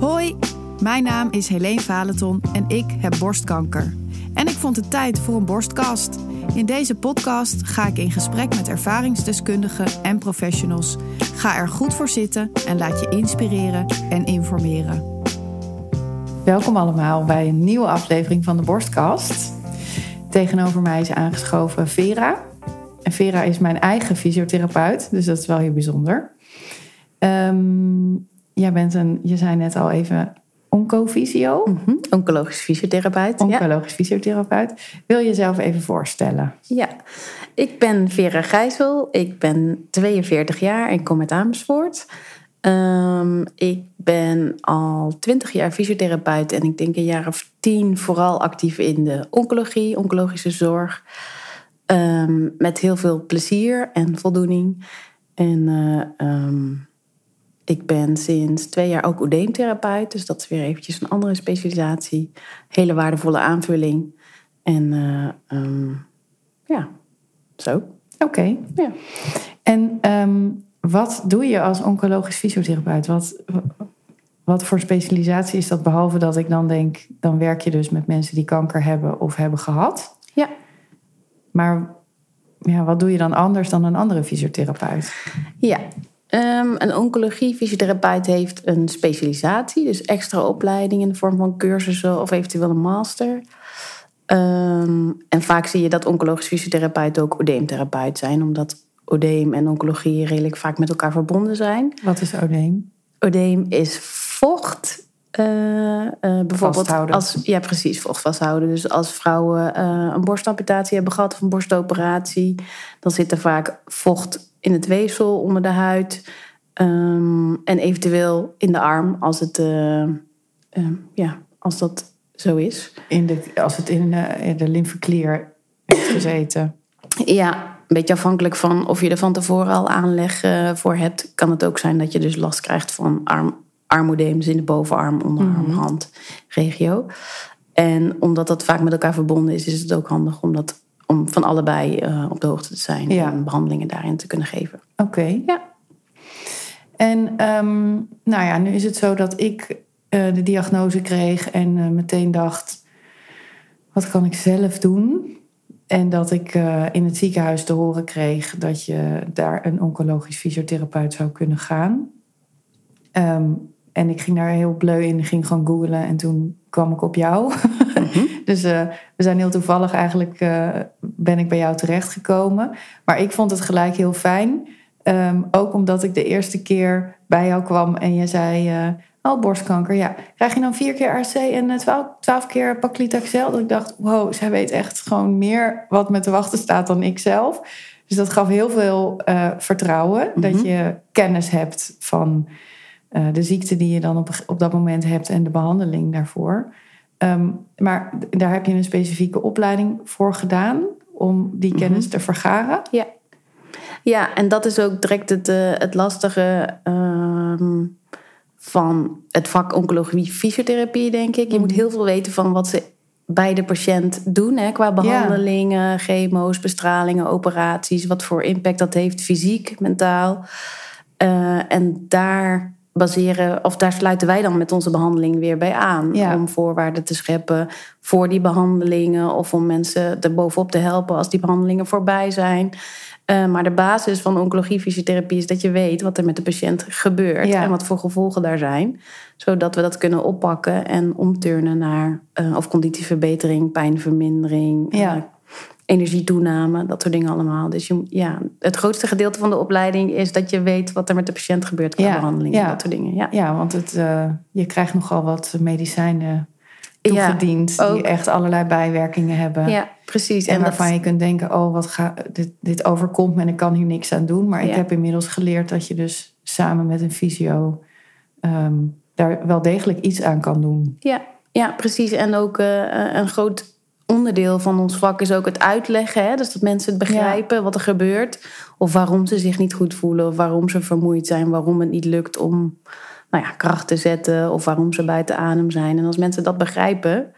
Hoi, mijn naam is Helene Valenton en ik heb borstkanker. En ik vond het tijd voor een borstkast. In deze podcast ga ik in gesprek met ervaringsdeskundigen en professionals. Ga er goed voor zitten en laat je inspireren en informeren. Welkom allemaal bij een nieuwe aflevering van de Borstkast. Tegenover mij is aangeschoven Vera. En Vera is mijn eigen fysiotherapeut, dus dat is wel heel bijzonder. Ehm, jij bent een, je zei net al even, oncovisio. Mm Oncologisch fysiotherapeut. Oncologisch ja. fysiotherapeut. Wil je jezelf even voorstellen? Ja, ik ben Vera Gijssel. Ik ben 42 jaar en kom uit Amersfoort. Um, ik ben al 20 jaar fysiotherapeut en ik denk een jaar of tien vooral actief in de oncologie, oncologische zorg. Um, met heel veel plezier en voldoening. En uh, um, ik ben sinds twee jaar ook oedeemtherapeut. Dus dat is weer eventjes een andere specialisatie. Hele waardevolle aanvulling. En uh, um, ja, zo. Oké. Okay. Ja. En um, wat doe je als oncologisch fysiotherapeut? Wat, wat voor specialisatie is dat? Behalve dat ik dan denk, dan werk je dus met mensen die kanker hebben of hebben gehad. Ja. Maar ja, wat doe je dan anders dan een andere fysiotherapeut? Ja, Um, een oncologie-fysiotherapeut heeft een specialisatie, dus extra opleiding in de vorm van cursussen of eventueel een master. Um, en vaak zie je dat oncologisch fysiotherapeut ook odeemtherapeut zijn, omdat odeem en oncologie redelijk vaak met elkaar verbonden zijn. Wat is odeem? Odeem is vocht. Uh, bijvoorbeeld als ja precies vocht vasthouden. Dus als vrouwen uh, een borstamputatie hebben gehad of een borstoperatie, dan zit er vaak vocht in het weefsel onder de huid. Um, en eventueel in de arm als, het, uh, ja, als dat zo is. In de, als het in de, de lymfeklier heeft gezeten. Ja, een beetje afhankelijk van of je er van tevoren al aanleg voor hebt. Kan het ook zijn dat je dus last krijgt van arm, armoedeems in de bovenarm, onderarm, mm -hmm. hand, regio. En omdat dat vaak met elkaar verbonden is, is het ook handig om dat om van allebei uh, op de hoogte te zijn ja. en behandelingen daarin te kunnen geven. Oké. Okay. Ja. En um, nou ja, nu is het zo dat ik uh, de diagnose kreeg en uh, meteen dacht: wat kan ik zelf doen? En dat ik in het ziekenhuis te horen kreeg dat je daar een oncologisch fysiotherapeut zou kunnen gaan. Um, en ik ging daar heel bleu in, ging gewoon googlen en toen kwam ik op jou. Mm-hmm. dus uh, we zijn heel toevallig eigenlijk, uh, ben ik bij jou terechtgekomen. Maar ik vond het gelijk heel fijn. Um, ook omdat ik de eerste keer bij jou kwam en je zei... Uh, oh, borstkanker, ja. Krijg je dan vier keer RC en twaalf, twaalf keer paclitaxel? Dat ik dacht, wow, zij weet echt gewoon meer wat me te wachten staat dan ik zelf. Dus dat gaf heel veel vertrouwen. Dat je kennis hebt van... Uh, de ziekte die je dan op, op dat moment hebt en de behandeling daarvoor. Um, maar daar heb je een specifieke opleiding voor gedaan om die kennis mm-hmm. te vergaren. Ja. ja, en dat is ook direct het, uh, het lastige um, van het vak oncologie fysiotherapie, denk ik. Je mm-hmm. moet heel veel weten van wat ze bij de patiënt doen. Hè, qua behandelingen, ja. chemo's, bestralingen, operaties. Wat voor impact dat heeft, fysiek, mentaal. Uh, en daar baseren, of daar sluiten wij dan met onze behandeling weer bij aan. Ja. Om voorwaarden te scheppen voor die behandelingen of om mensen er bovenop te helpen als die behandelingen voorbij zijn. Uh, maar de basis van oncologie fysiotherapie is dat je weet wat er met de patiënt gebeurt ja. en wat voor gevolgen daar zijn. Zodat we dat kunnen oppakken en omturnen naar uh, of conditieverbetering, pijnvermindering, ja. uh, energietoename, dat soort dingen allemaal. Dus je, ja, het grootste gedeelte van de opleiding is dat je weet wat er met de patiënt gebeurt qua ja, behandeling ja. en dat soort dingen. Ja, ja want het, uh, je krijgt nogal wat medicijnen toegediend ja, die echt allerlei bijwerkingen hebben. Ja, precies. En, en waarvan dat... je kunt denken, oh, wat ga, dit, dit overkomt me en ik kan hier niks aan doen. Maar ik heb inmiddels geleerd dat je dus samen met een fysio um, daar wel degelijk iets aan kan doen. Ja, ja precies. En ook uh, een groot onderdeel van ons vak is ook het uitleggen. Hè? Dus dat mensen het begrijpen ja. wat er gebeurt. Of waarom ze zich niet goed voelen. Of waarom ze vermoeid zijn. Waarom het niet lukt om nou ja, kracht te zetten. Of waarom ze buiten adem zijn. En als mensen dat begrijpen.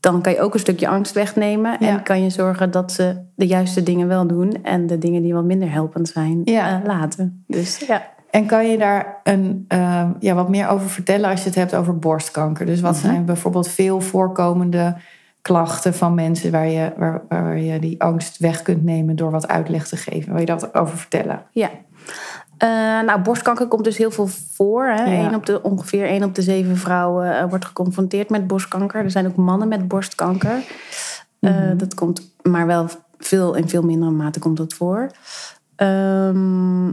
Dan kan je ook een stukje angst wegnemen. Ja. En kan je zorgen dat ze de juiste dingen wel doen. En de dingen die wat minder helpend zijn ja. uh, laten. Dus ja. En kan je daar een, uh, ja, wat meer over vertellen als je het hebt over borstkanker? Dus wat Mhm. zijn bijvoorbeeld veel voorkomende klachten van mensen waar je, waar, waar je die angst weg kunt nemen door wat uitleg te geven? Wil je dat over vertellen? Ja. Eh, nou, borstkanker komt dus heel veel voor. Hè? Ja. Eén op de, ongeveer 1 op de 7 vrouwen eh, wordt geconfronteerd met borstkanker. Er zijn ook mannen met borstkanker. Eh, Mhm. dat komt, maar wel veel in veel mindere mate komt dat voor. Ehm,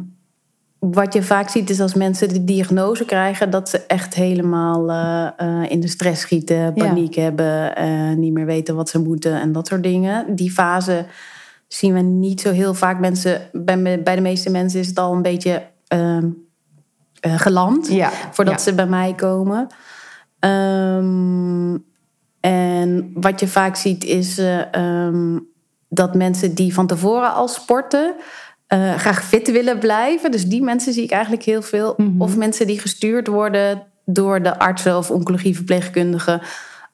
wat je vaak ziet is als mensen de diagnose krijgen, dat ze echt helemaal eh, eh, in de stress schieten, paniek hebben, eh, niet meer weten wat ze moeten en dat soort dingen. Die fase zien we niet zo heel vaak. Mensen, bij, bij de meeste mensen is het al een beetje ehm, eh, geland Ja. voordat ja. ze bij mij komen. Ehm, en wat je vaak ziet is eh, ehm, dat mensen die van tevoren al sporten, eh, graag fit willen blijven. Dus die mensen zie ik eigenlijk heel veel. Mhm. Of mensen die gestuurd worden door de artsen of oncologieverpleegkundigen.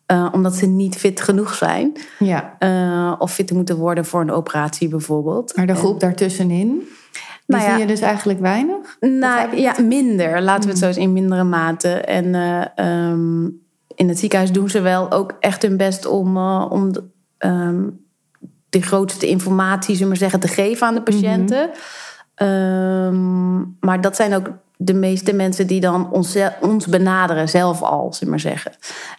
eh, omdat ze niet fit genoeg zijn. ja. eh, of fit moeten worden voor een operatie bijvoorbeeld. Maar de groep daartussenin, die Nou ja. zie je dus eigenlijk weinig? Nou ja, minder. Laten we het zo eens in mindere mate. En eh, ehm, in het ziekenhuis doen ze wel ook echt hun best om, om ehm, de grootste informatie, zullen we maar zeggen, te geven aan de patiënten. Ehm, maar dat zijn ook de meeste mensen die dan ons, ons benaderen, zelf al, zullen we maar zeggen.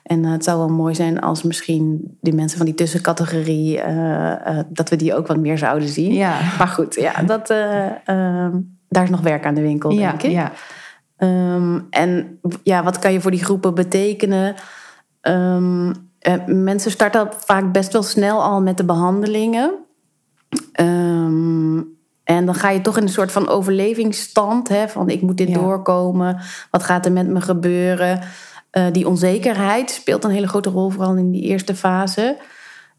En eh, het zou wel mooi zijn als misschien die mensen van die tussencategorie, eh, eh, dat we die ook wat meer zouden zien. Ja. Maar goed, ja, dat, eh, ehm, daar is nog werk aan de winkel, Ja, denk ik. ja. Ehm, en ja, wat kan je voor die groepen betekenen? Eh, mensen starten vaak best wel snel al met de behandelingen. Ehm, en dan ga je toch in een soort van overlevingsstand. Hè, van ik moet dit Ja. doorkomen. Wat gaat er met me gebeuren? Eh, die onzekerheid speelt een hele grote rol, vooral in die eerste fase.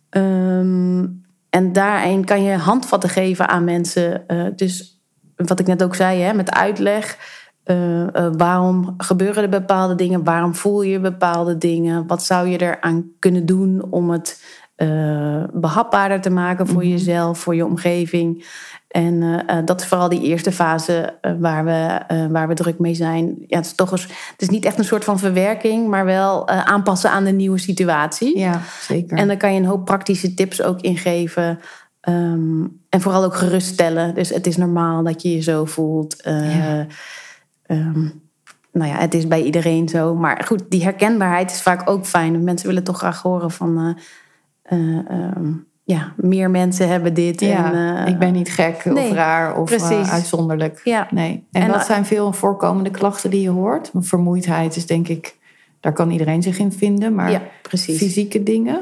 Ehm, en daarin kan je handvatten geven aan mensen. Eh, dus wat ik net ook zei, hè, met uitleg. Eh, eh, waarom gebeuren er bepaalde dingen? Waarom voel je bepaalde dingen? Wat zou je eraan kunnen doen om het eh, behapbaarder te maken voor jezelf, voor je omgeving? En dat is vooral die eerste fase waar, we, waar we druk mee zijn. Ja, het, is toch eens, het is niet echt een soort van verwerking, maar wel aanpassen aan de nieuwe situatie. ja, zeker. En dan kan je een hoop praktische tips ook ingeven. Ehm, en vooral ook geruststellen. Dus het is normaal dat je je zo voelt. Ja. Ehm, nou ja, het is bij iedereen zo. Maar goed, die herkenbaarheid is vaak ook fijn. Want Mensen willen toch graag horen van... eh, eh, ehm, ja, meer mensen hebben dit. ja, en, eh, ik ben niet gek nee, of raar of uitzonderlijk. Ja. Nee. En, En, wat eh, zijn veel voorkomende klachten die je hoort? Vermoeidheid is denk ik, daar kan iedereen zich in vinden. Maar Ja, fysieke dingen?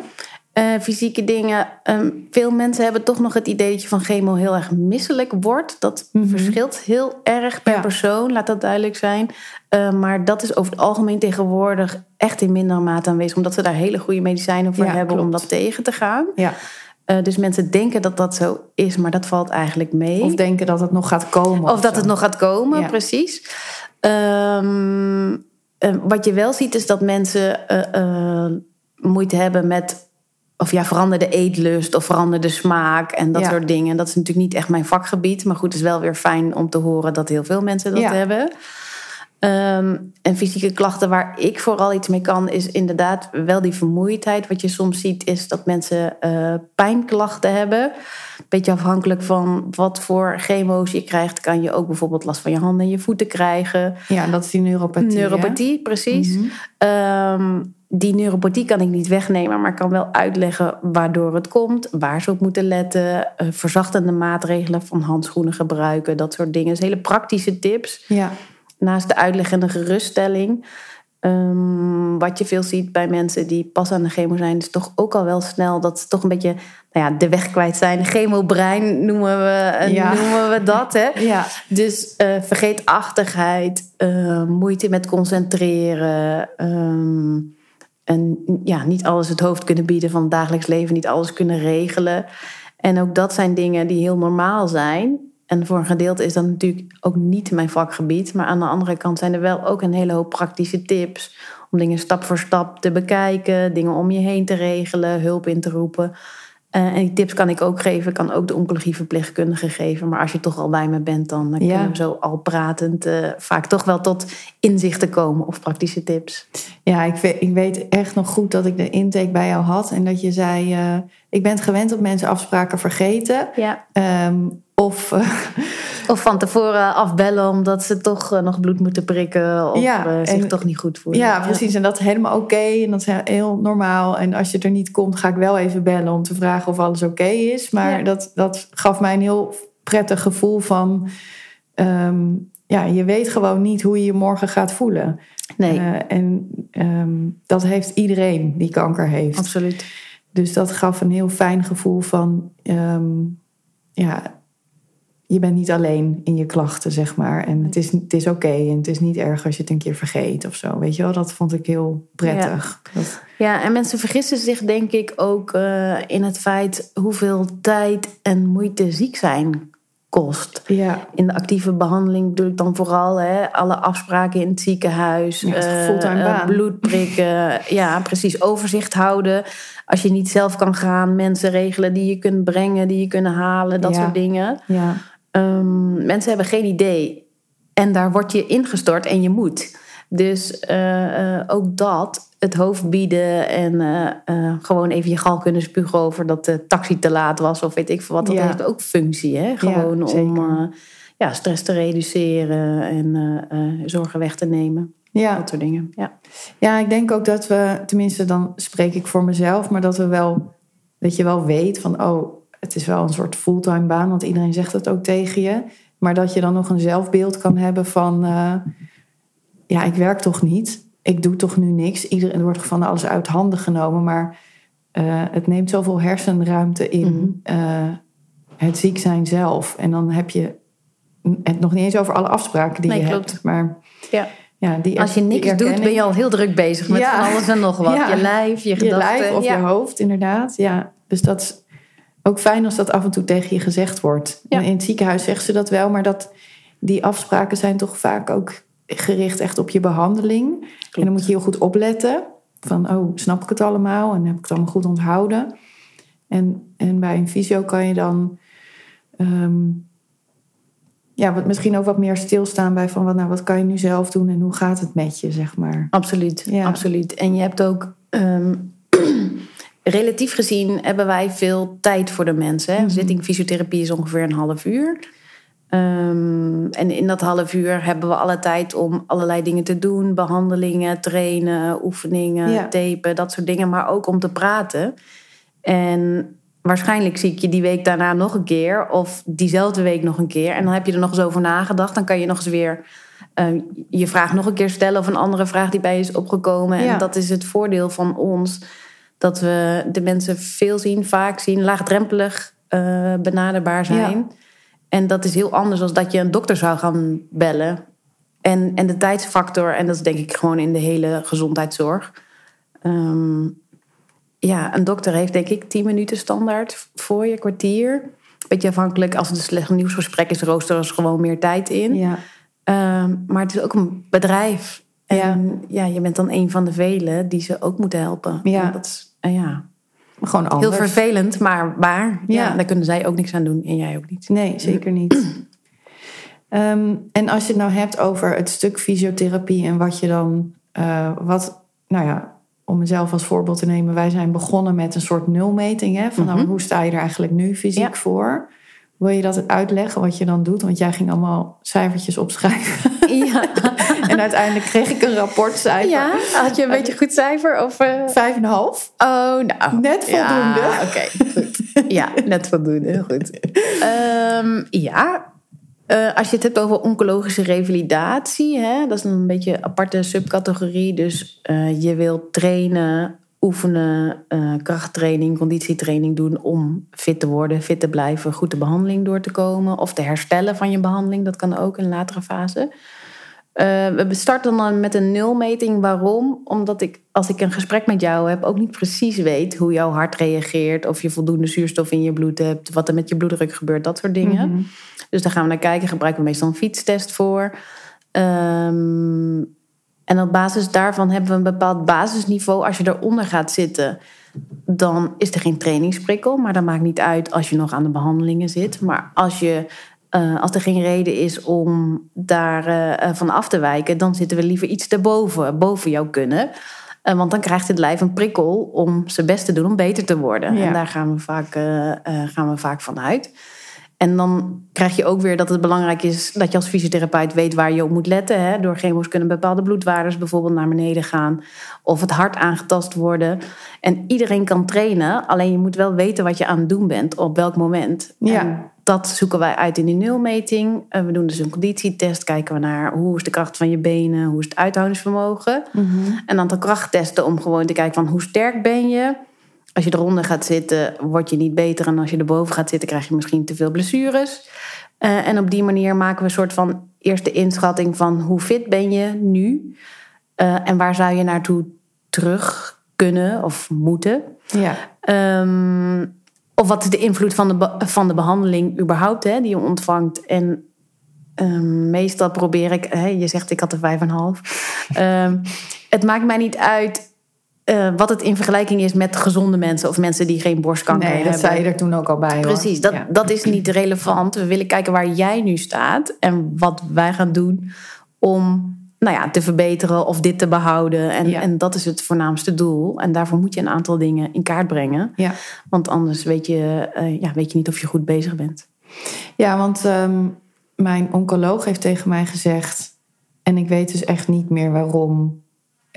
Eh, fysieke dingen. Ehm, veel mensen hebben toch nog het idee dat je van chemo heel erg misselijk wordt. Dat Mhm. verschilt heel erg per Ja. persoon, laat dat duidelijk zijn. Eh, maar dat is over het algemeen tegenwoordig echt in mindere mate aanwezig. Omdat ze daar hele goede medicijnen voor Ja, hebben om dat tegen te gaan. Ja. Eh, dus mensen denken dat dat zo is, maar dat valt eigenlijk mee. Of denken dat het nog gaat komen. Of dat zo. het nog gaat komen, Ja. precies. Ehm, eh, wat je wel ziet is dat mensen eh, moeite hebben met... of ja, veranderde eetlust of veranderde smaak en dat Ja. soort dingen. Dat is natuurlijk niet echt mijn vakgebied. Maar goed, het is wel weer fijn om te horen dat heel veel mensen dat Ja. hebben. Ehm, en fysieke klachten waar ik vooral iets mee kan, is inderdaad wel die vermoeidheid. Wat je soms ziet, is dat mensen eh, pijnklachten hebben. Beetje afhankelijk van wat voor chemo's je krijgt, kan je ook bijvoorbeeld last van je handen en je voeten krijgen. Ja, dat is die neuropathie. hè? Neuropathie, precies. Ehm, die neuropathie kan ik niet wegnemen, maar ik kan wel uitleggen waardoor het komt, waar ze op moeten letten, eh, verzachtende maatregelen van handschoenen gebruiken, dat soort dingen. Dus hele praktische tips Ja. naast de uitleg en de geruststelling. Ehm, wat je veel ziet bij mensen die pas aan de chemo zijn, is toch ook al wel snel dat ze toch een beetje nou ja, de weg kwijt zijn. Chemobrein noemen we, eh, Ja. noemen we dat. Hè? Ja. Dus eh, vergeetachtigheid, moeite met concentreren. ehm, en ja, niet alles het hoofd kunnen bieden van het dagelijks leven, niet alles kunnen regelen. En ook dat zijn dingen die heel normaal zijn. En voor een gedeelte is dat natuurlijk ook niet mijn vakgebied. Maar aan de andere kant zijn er wel ook een hele hoop praktische tips. Om dingen stap voor stap te bekijken, dingen om je heen te regelen, hulp in te roepen. Eh, en die tips kan ik ook geven, kan ook de oncologieverpleegkundige geven. Maar als je toch al bij me bent, dan uh, Ja. kunnen we zo al pratend eh, vaak toch wel tot inzichten komen of praktische tips. Ja, ik weet, ik weet echt nog goed dat ik de intake bij jou had. En dat je zei, eh, ik ben het gewend dat mensen afspraken vergeten. Ja. Ehm, of eh, Of van tevoren afbellen omdat ze toch eh, nog bloed moeten prikken of Ja, eh, zich en- toch niet goed voelen. ja, precies. En dat is helemaal oké. en dat is heel normaal. En als je er niet komt, ga ik wel even bellen om te vragen of alles oké is. Maar Ja. dat, dat gaf mij een heel prettig gevoel van... ehm, ja, je weet gewoon niet hoe je je morgen gaat voelen. Nee, en ehm, dat heeft iedereen die kanker heeft. absoluut. Dus dat gaf een heel fijn gevoel van, ehm, ja, je bent niet alleen in je klachten, zeg maar. En het is, het is oké en het is niet erg als je het een keer vergeet of zo. Weet je wel, dat vond ik heel prettig. Dat, Ja, en mensen vergissen zich denk ik ook eh, in het feit hoeveel tijd en moeite ziek zijn kost. ja, In de actieve behandeling bedoel ik dan vooral hè, alle afspraken in het ziekenhuis. Ja, het baan. bloed prikken. ja, precies. Overzicht houden. Als je niet zelf kan gaan, mensen regelen die je kunt brengen, die je kunnen halen, dat Ja. soort dingen. ja, Ehm, mensen hebben geen idee. En daar word je ingestort en je moet. Dus eh, eh, ook dat, het hoofd bieden en eh, gewoon even je gal kunnen spugen over dat de taxi te laat was of weet ik veel wat. Dat Ja. heeft ook functie, hè? Gewoon om ja, stress te reduceren en zorgen weg te nemen. ja. Dat soort dingen. Ja. Ja, ik denk ook dat we, tenminste dan spreek ik voor mezelf, maar dat we wel, dat je wel weet van, oh, het is wel een soort fulltime baan, want iedereen zegt het ook tegen je. Maar dat je dan nog een zelfbeeld kan hebben van, eh, ja, ik werk toch niet, ik doe toch nu niks. Iedereen er wordt van alles uit handen genomen, maar eh, het neemt zoveel hersenruimte in Mhm. eh, het ziek zijn zelf. En dan heb je het nog niet eens over alle afspraken die Nee, je klopt. hebt, maar Ja. ja, die Als je niks doet, ben je al heel druk bezig met Ja. van alles en nog wat. Ja. Je lijf, je je gedachten. lijf of ja. je hoofd, inderdaad. Ja, dus dat is ook fijn als dat af en toe tegen je gezegd wordt. Ja. En In het ziekenhuis zeggen ze dat wel, maar dat, die afspraken zijn toch vaak ook gericht echt op je behandeling. En dan moet je heel goed opletten. Van, oh, snap ik het allemaal? En heb ik het allemaal goed onthouden? En, en bij een fysio kan je dan... ehm, ja, wat, misschien ook wat meer stilstaan bij van... Wat, nou, wat kan je nu zelf doen en hoe gaat het met je, zeg maar. Absoluut, Ja. absoluut. En je hebt ook... ehm, relatief gezien hebben wij veel tijd voor de mensen. Hè? Mhm. Zitting fysiotherapie is ongeveer een half uur. Ehm, en in dat half uur hebben we alle tijd om allerlei dingen te doen. Behandelingen, trainen, oefeningen, Ja. tapen, dat soort dingen. Maar ook om te praten. En waarschijnlijk zie ik je die week daarna nog een keer. Of diezelfde week nog een keer. En dan heb je er nog eens over nagedacht. Dan kan je nog eens weer eh, je vraag nog een keer stellen. Of een andere vraag die bij je is opgekomen. Ja. En dat is het voordeel van ons. Dat we de mensen veel zien, vaak zien. Laagdrempelig eh, benaderbaar zijn. En dat is heel anders dan dat je een dokter zou gaan bellen. En, en de tijdsfactor, en dat is denk ik gewoon in de hele gezondheidszorg. Ehm, ja, een dokter heeft denk ik 10 minuten standaard voor je, kwartier. Beetje afhankelijk, als het een slecht nieuwsgesprek is, rooster er gewoon meer tijd in. Ja, Ehm, maar het is ook een bedrijf. En Ja. ja. je bent dan een van de velen die ze ook moeten helpen. Ja. Dat is eh, ja, gewoon heel anders. vervelend, maar waar. Ja. Ja. daar kunnen zij ook niks aan doen en jij ook niet. Nee, zeker niet. Ehm, en als je het nou hebt over het stuk fysiotherapie en wat je dan, eh, wat, nou ja, om mezelf als voorbeeld te nemen, wij zijn begonnen met een soort nulmeting. Hè, van nou, Mhm. hoe sta je er eigenlijk nu fysiek Ja. voor? Wil je dat uitleggen wat je dan doet? Want jij ging allemaal cijfertjes opschrijven. Ja, en uiteindelijk kreeg ik een rapportcijfer. ja. had je een beetje goed cijfer? Of, eh? Vijf en een half. Oh, nou. Net voldoende. Ja, oké, goed. Ja, net voldoende, goed. Ehm, ja, Eh, als je het hebt over oncologische revalidatie, hè, dat is een beetje een aparte subcategorie. Dus eh, je wilt trainen, oefenen, eh, krachttraining, conditietraining doen om fit te worden, fit te blijven, goed de behandeling door te komen of te herstellen van je behandeling. Dat kan ook in een latere fase. Eh, we starten dan met een nulmeting. Waarom? Omdat ik, als ik een gesprek met jou heb, ook niet precies weet hoe jouw hart reageert. Of je voldoende zuurstof in je bloed hebt. Wat er met je bloeddruk gebeurt, dat soort dingen. Mhm. Dus daar gaan we naar kijken. Gebruiken we meestal een fietstest voor. Ehm, en op basis daarvan hebben we een bepaald basisniveau. Als je eronder gaat zitten, dan is er geen trainingsprikkel. Maar dat maakt niet uit als je nog aan de behandelingen zit. Maar als, je, uh, als er geen reden is om daar uh, van af te wijken, dan zitten we liever iets erboven, boven jou kunnen. Uh, want dan krijgt het lijf een prikkel om zijn best te doen om beter te worden. Ja. En daar gaan we vaak, gaan we vaak van uit. En dan krijg je ook weer dat het belangrijk is dat je als fysiotherapeut weet waar je op moet letten. Hè? Door chemo's kunnen bepaalde bloedwaardes bijvoorbeeld naar beneden gaan. Of het hart aangetast worden. En iedereen kan trainen, alleen je moet wel weten wat je aan het doen bent op welk moment. Ja. En dat zoeken wij uit in die nulmeting. We doen dus een conditietest, kijken we naar hoe is de kracht van je benen, hoe is het uithoudingsvermogen. Mhm. Een aantal krachttesten om gewoon te kijken van hoe sterk ben je. Als je eronder gaat zitten, word je niet beter. En als je erboven gaat zitten, krijg je misschien te veel blessures. Uh, en op die manier maken we een soort van eerste inschatting van hoe fit ben je nu. Uh, en waar zou je naartoe terug kunnen of moeten. Ja. Um, of wat is de invloed van de, van de behandeling überhaupt hè, die je ontvangt. En um, meestal probeer ik, hè, je zegt ik had er vijf en half. Um, het maakt mij niet uit uh, wat het in vergelijking is met gezonde mensen of mensen die geen borstkanker nee, hebben. dat zei je er toen ook al bij. Hoor. Precies, dat, Ja. dat is niet relevant. We willen kijken waar jij nu staat en wat wij gaan doen om nou ja, te verbeteren of dit te behouden. En, Ja. en dat is het voornaamste doel. En daarvoor moet je een aantal dingen in kaart brengen. Ja. Want anders weet je, uh, ja, weet je niet of je goed bezig bent. Ja, want um, mijn oncoloog heeft tegen mij gezegd... en ik weet dus echt niet meer waarom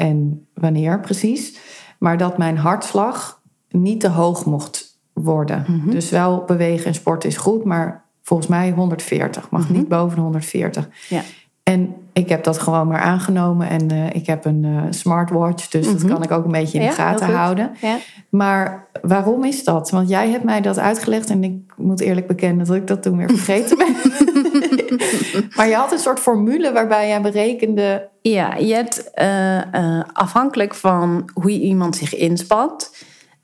en wanneer precies... maar dat mijn hartslag niet te hoog mocht worden. Mhm. Mm -hmm. Dus wel bewegen en sport is goed, maar volgens mij 140. Mag mm -hmm. niet boven de 140. Ja. En ik heb dat gewoon maar aangenomen. En uh, ik heb een uh, smartwatch, dus mm -hmm. dat kan ik ook een beetje in de Mhm. ja, gaten houden. Ja. Maar waarom is dat? Want jij hebt mij dat uitgelegd en ik moet eerlijk bekennen dat ik dat toen weer vergeten ben. maar je had een soort formule waarbij jij berekende. Ja, je hebt uh, afhankelijk van hoe iemand zich inspant,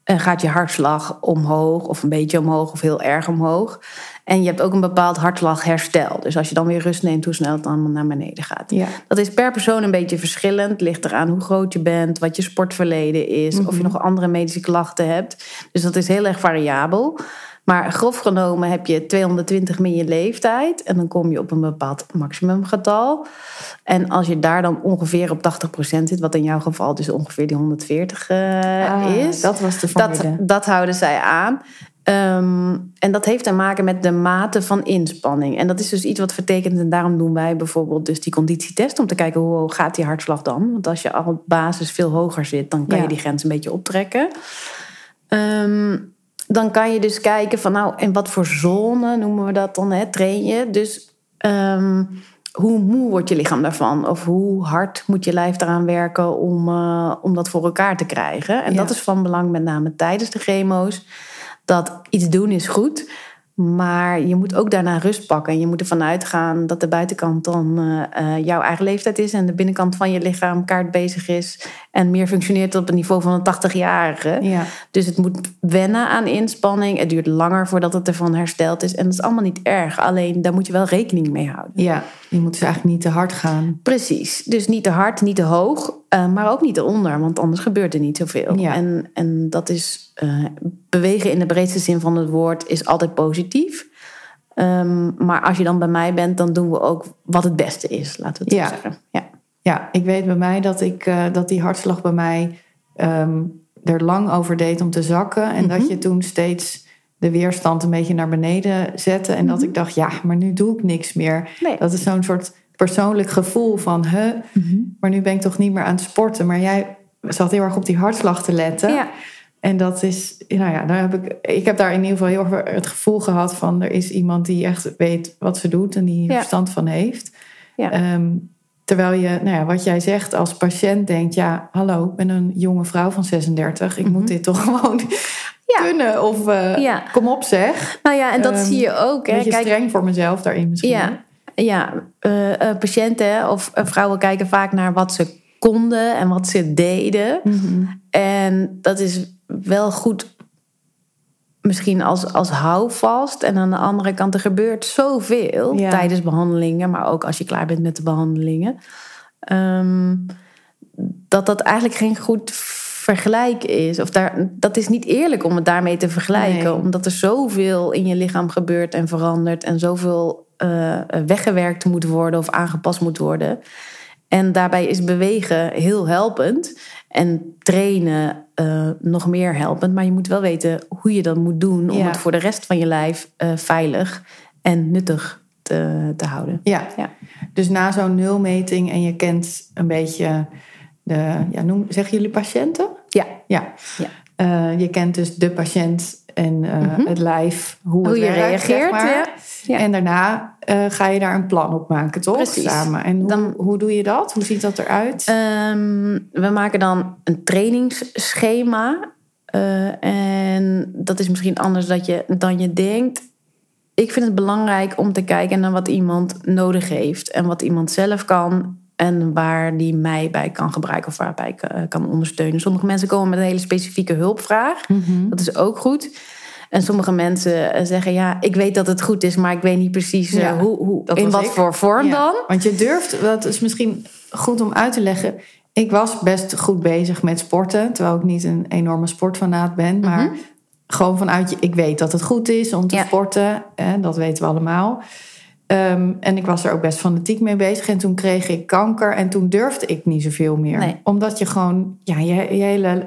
gaat je hartslag omhoog of een beetje omhoog of heel erg omhoog. En je hebt ook een bepaald hartslagherstel. Dus als je dan weer rust neemt, hoe snel het dan naar beneden gaat. Ja. Dat is per persoon een beetje verschillend. Ligt eraan hoe groot je bent, wat je sportverleden is, mm -hmm. of je nog andere medische klachten hebt. Dus dat is heel erg variabel. Maar grof genomen heb je 220 min je leeftijd. En dan kom je op een bepaald maximumgetal. En als je daar dan ongeveer op 80% zit, wat in jouw geval dus ongeveer die 140 uh, ah, is. Dat was de dat, dat houden zij aan. Um, en dat heeft te maken met de mate van inspanning. En dat is dus iets wat vertekent. En daarom doen wij bijvoorbeeld dus die conditietest. Om te kijken hoe hoog gaat die hartslag dan. Want als je al op basis veel hoger zit, dan kan Ja. je die grens een beetje optrekken. Um, dan kan je dus kijken van nou, in wat voor zone noemen we dat dan, hè, train je. Dus um, hoe moe wordt je lichaam daarvan? Of hoe hard moet je lijf eraan werken om, uh, om dat voor elkaar te krijgen? En Ja. dat is van belang met name tijdens de chemo's. Dat iets doen is goed, maar je moet ook daarna rust pakken. En je moet ervan uitgaan dat de buitenkant dan uh, uh, jouw eigen leeftijd is... en de binnenkant van je lichaam kaart bezig is... en meer functioneert op het niveau van een 80-jarige. Ja. Dus het moet wennen aan inspanning. Het duurt langer voordat het ervan hersteld is. En dat is allemaal niet erg. Alleen daar moet je wel rekening mee houden. ja, je moet dus eigenlijk niet te hard gaan. Precies. Dus niet te hard, niet te hoog. Uh, maar ook niet te onder. Want anders gebeurt er niet zoveel. Ja. En, en dat is... Uh, bewegen in de breedste zin van het woord is altijd positief. Um, maar als je dan bij mij bent, dan doen we ook wat het beste is. Laten we het Ja. zo zeggen. Ja. Ja, ik weet bij mij dat, ik, uh, dat die hartslag bij mij um, er lang over deed om te zakken. En Mhm. dat je toen steeds de weerstand een beetje naar beneden zette. En dat ik dacht, ja, maar nu doe ik niks meer. Mhm. Nee. Dat is zo'n soort persoonlijk gevoel van, huh, Mhm. maar nu ben ik toch niet meer aan het sporten. Maar jij zat heel erg op die hartslag te letten. Ja. En dat is, nou ja, daar heb ik, ik heb daar in ieder geval heel erg het gevoel gehad van er is iemand die echt weet wat ze doet en die Ja. verstand van heeft. Ja. Um, terwijl je, nou ja, wat jij zegt als patiënt denkt, ja, hallo, ik ben een jonge vrouw van 36, ik Mhm. moet dit toch gewoon Ja. kunnen of uh, Ja. kom op zeg. Nou ja, en dat Um, zie je ook. Een Hè. beetje streng voor mezelf daarin misschien. Ja, ja uh, uh, patiënten of vrouwen kijken vaak naar wat ze konden en wat ze deden. Mm-hmm. En dat is wel goed misschien als, als houvast. En aan de andere kant, er gebeurt zoveel Ja. tijdens behandelingen, maar ook als je klaar bent met de behandelingen. Um, dat dat eigenlijk geen goed vergelijk is. Of daar, dat is niet eerlijk om het daarmee te vergelijken. Nee. Omdat er zoveel in je lichaam gebeurt en verandert. En zoveel eh, weggewerkt moet worden of aangepast moet worden. En daarbij is bewegen heel helpend. En trainen eh, nog meer helpend. Maar je moet wel weten hoe je dat moet doen. Om Ja. het voor de rest van je lijf eh, veilig en nuttig te, te houden. Ja. Ja. Dus na zo'n nulmeting en je kent een beetje de, ja, noem, zeggen jullie patiënten? Ja. Ja. Ja. Eh, je kent dus de patiënt en eh, Mhm. het lijf, hoe, Hoe het je werkt, zeg reageert. maar. Ja. En daarna eh, ga je daar een plan op maken, toch? Precies. Samen. En hoe, Dan- hoe doe je dat? Hoe ziet dat eruit? Ehm, we maken dan een trainingsschema. En dat is misschien anders dat je, dan je denkt. Ik vind het belangrijk om te kijken naar wat iemand nodig heeft. En wat iemand zelf kan. En waar die mij bij kan gebruiken of waarbij ik eh, kan ondersteunen. Sommige mensen komen met een hele specifieke hulpvraag. Mhm. Dat is ook goed. En sommige mensen eh, zeggen: Ja, ik weet dat het goed is, maar ik weet niet precies eh, hoe, hoe, dat in wat ik. voor vorm Ja, dan. Want je durft, dat is misschien goed om uit te leggen. Ik was best goed bezig met sporten, terwijl ik niet een enorme sportfanaat ben. Maar Mhm. gewoon vanuit je, ik weet dat het goed is om te Ja. sporten. Hè, dat weten we allemaal. Ehm, en ik was er ook best fanatiek mee bezig. En toen kreeg ik kanker en toen durfde ik niet zoveel meer. Nee. Omdat je gewoon, ja, je, je hele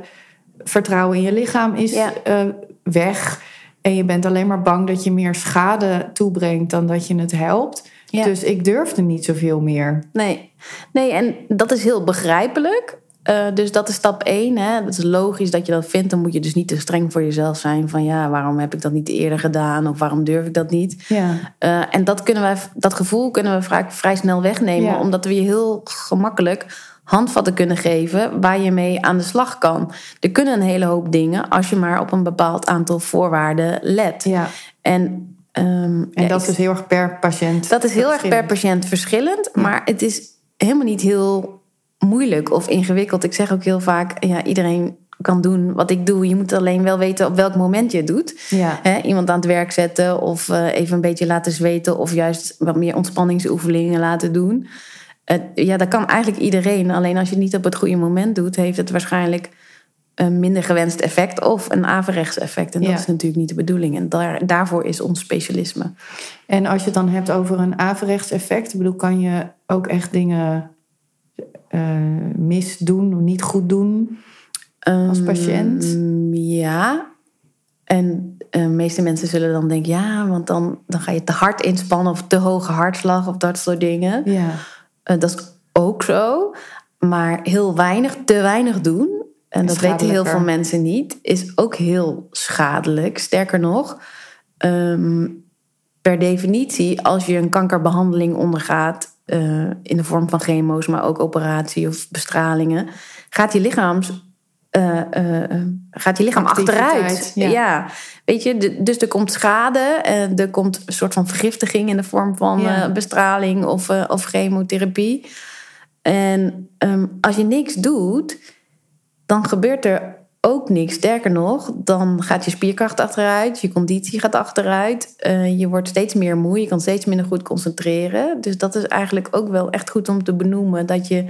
vertrouwen in je lichaam is Ja. eh, weg. En je bent alleen maar bang dat je meer schade toebrengt dan dat je het helpt. Ja. Dus ik durfde niet zoveel meer. Nee. nee, en dat is heel begrijpelijk. Eh, dus dat is stap één. Hè. Dat is logisch dat je dat vindt. Dan moet je dus niet te streng voor jezelf zijn. Van ja, waarom heb ik dat niet eerder gedaan? Of waarom durf ik dat niet? Ja, Eh, en dat, kunnen wij, dat gevoel kunnen we vaak vrij snel wegnemen. Ja. Omdat we je heel gemakkelijk handvatten kunnen geven waar je mee aan de slag kan. Er kunnen een hele hoop dingen als je maar op een bepaald aantal voorwaarden let. ja. En, ehm, en ja, dat ik- is heel erg per patiënt. dat is heel erg per patiënt verschillend. Maar het is helemaal niet heel moeilijk of ingewikkeld. Ik zeg ook heel vaak, ja, iedereen kan doen wat ik doe. Je moet alleen wel weten op welk moment je het doet. Ja, iemand aan het werk zetten of eh, even een beetje laten zweten... of juist wat meer ontspanningsoefeningen laten doen. Ja, dat kan eigenlijk iedereen. Alleen als je het niet op het goede moment doet... heeft het waarschijnlijk een minder gewenst effect... of een averechts effect. En dat Ja. is natuurlijk niet de bedoeling. En daar, daarvoor is ons specialisme. en als je het dan hebt over een averechts effect, bedoel, kan je ook echt dingen misdoen of niet goed doen? Als patiënt? Ehm, ja. En eh, de meeste mensen zullen dan denken... ja, want dan, dan ga je te hard inspannen... of te hoge hartslag of dat soort dingen. Ja, Eh, dat is ook zo. Maar heel weinig, te weinig doen... en dat weten heel veel mensen niet... is ook heel schadelijk. Sterker nog... ehm, per definitie, als je een kankerbehandeling ondergaat... eh, in de vorm van chemo's, maar ook operatie of bestralingen... gaat je lichaams... eh, eh, gaat je lichaam Activiteit, achteruit. ja. Ja. weet je, de- dus er komt schade, en er komt een soort van vergiftiging in de vorm van Ja. bestraling of, of chemotherapie. En ehm, als je niks doet, dan gebeurt er ook niks. Sterker nog, dan gaat je spierkracht achteruit, je conditie gaat achteruit, eh, je wordt steeds meer moe, je kan steeds minder goed concentreren. Dus dat is eigenlijk ook wel echt goed om te benoemen dat je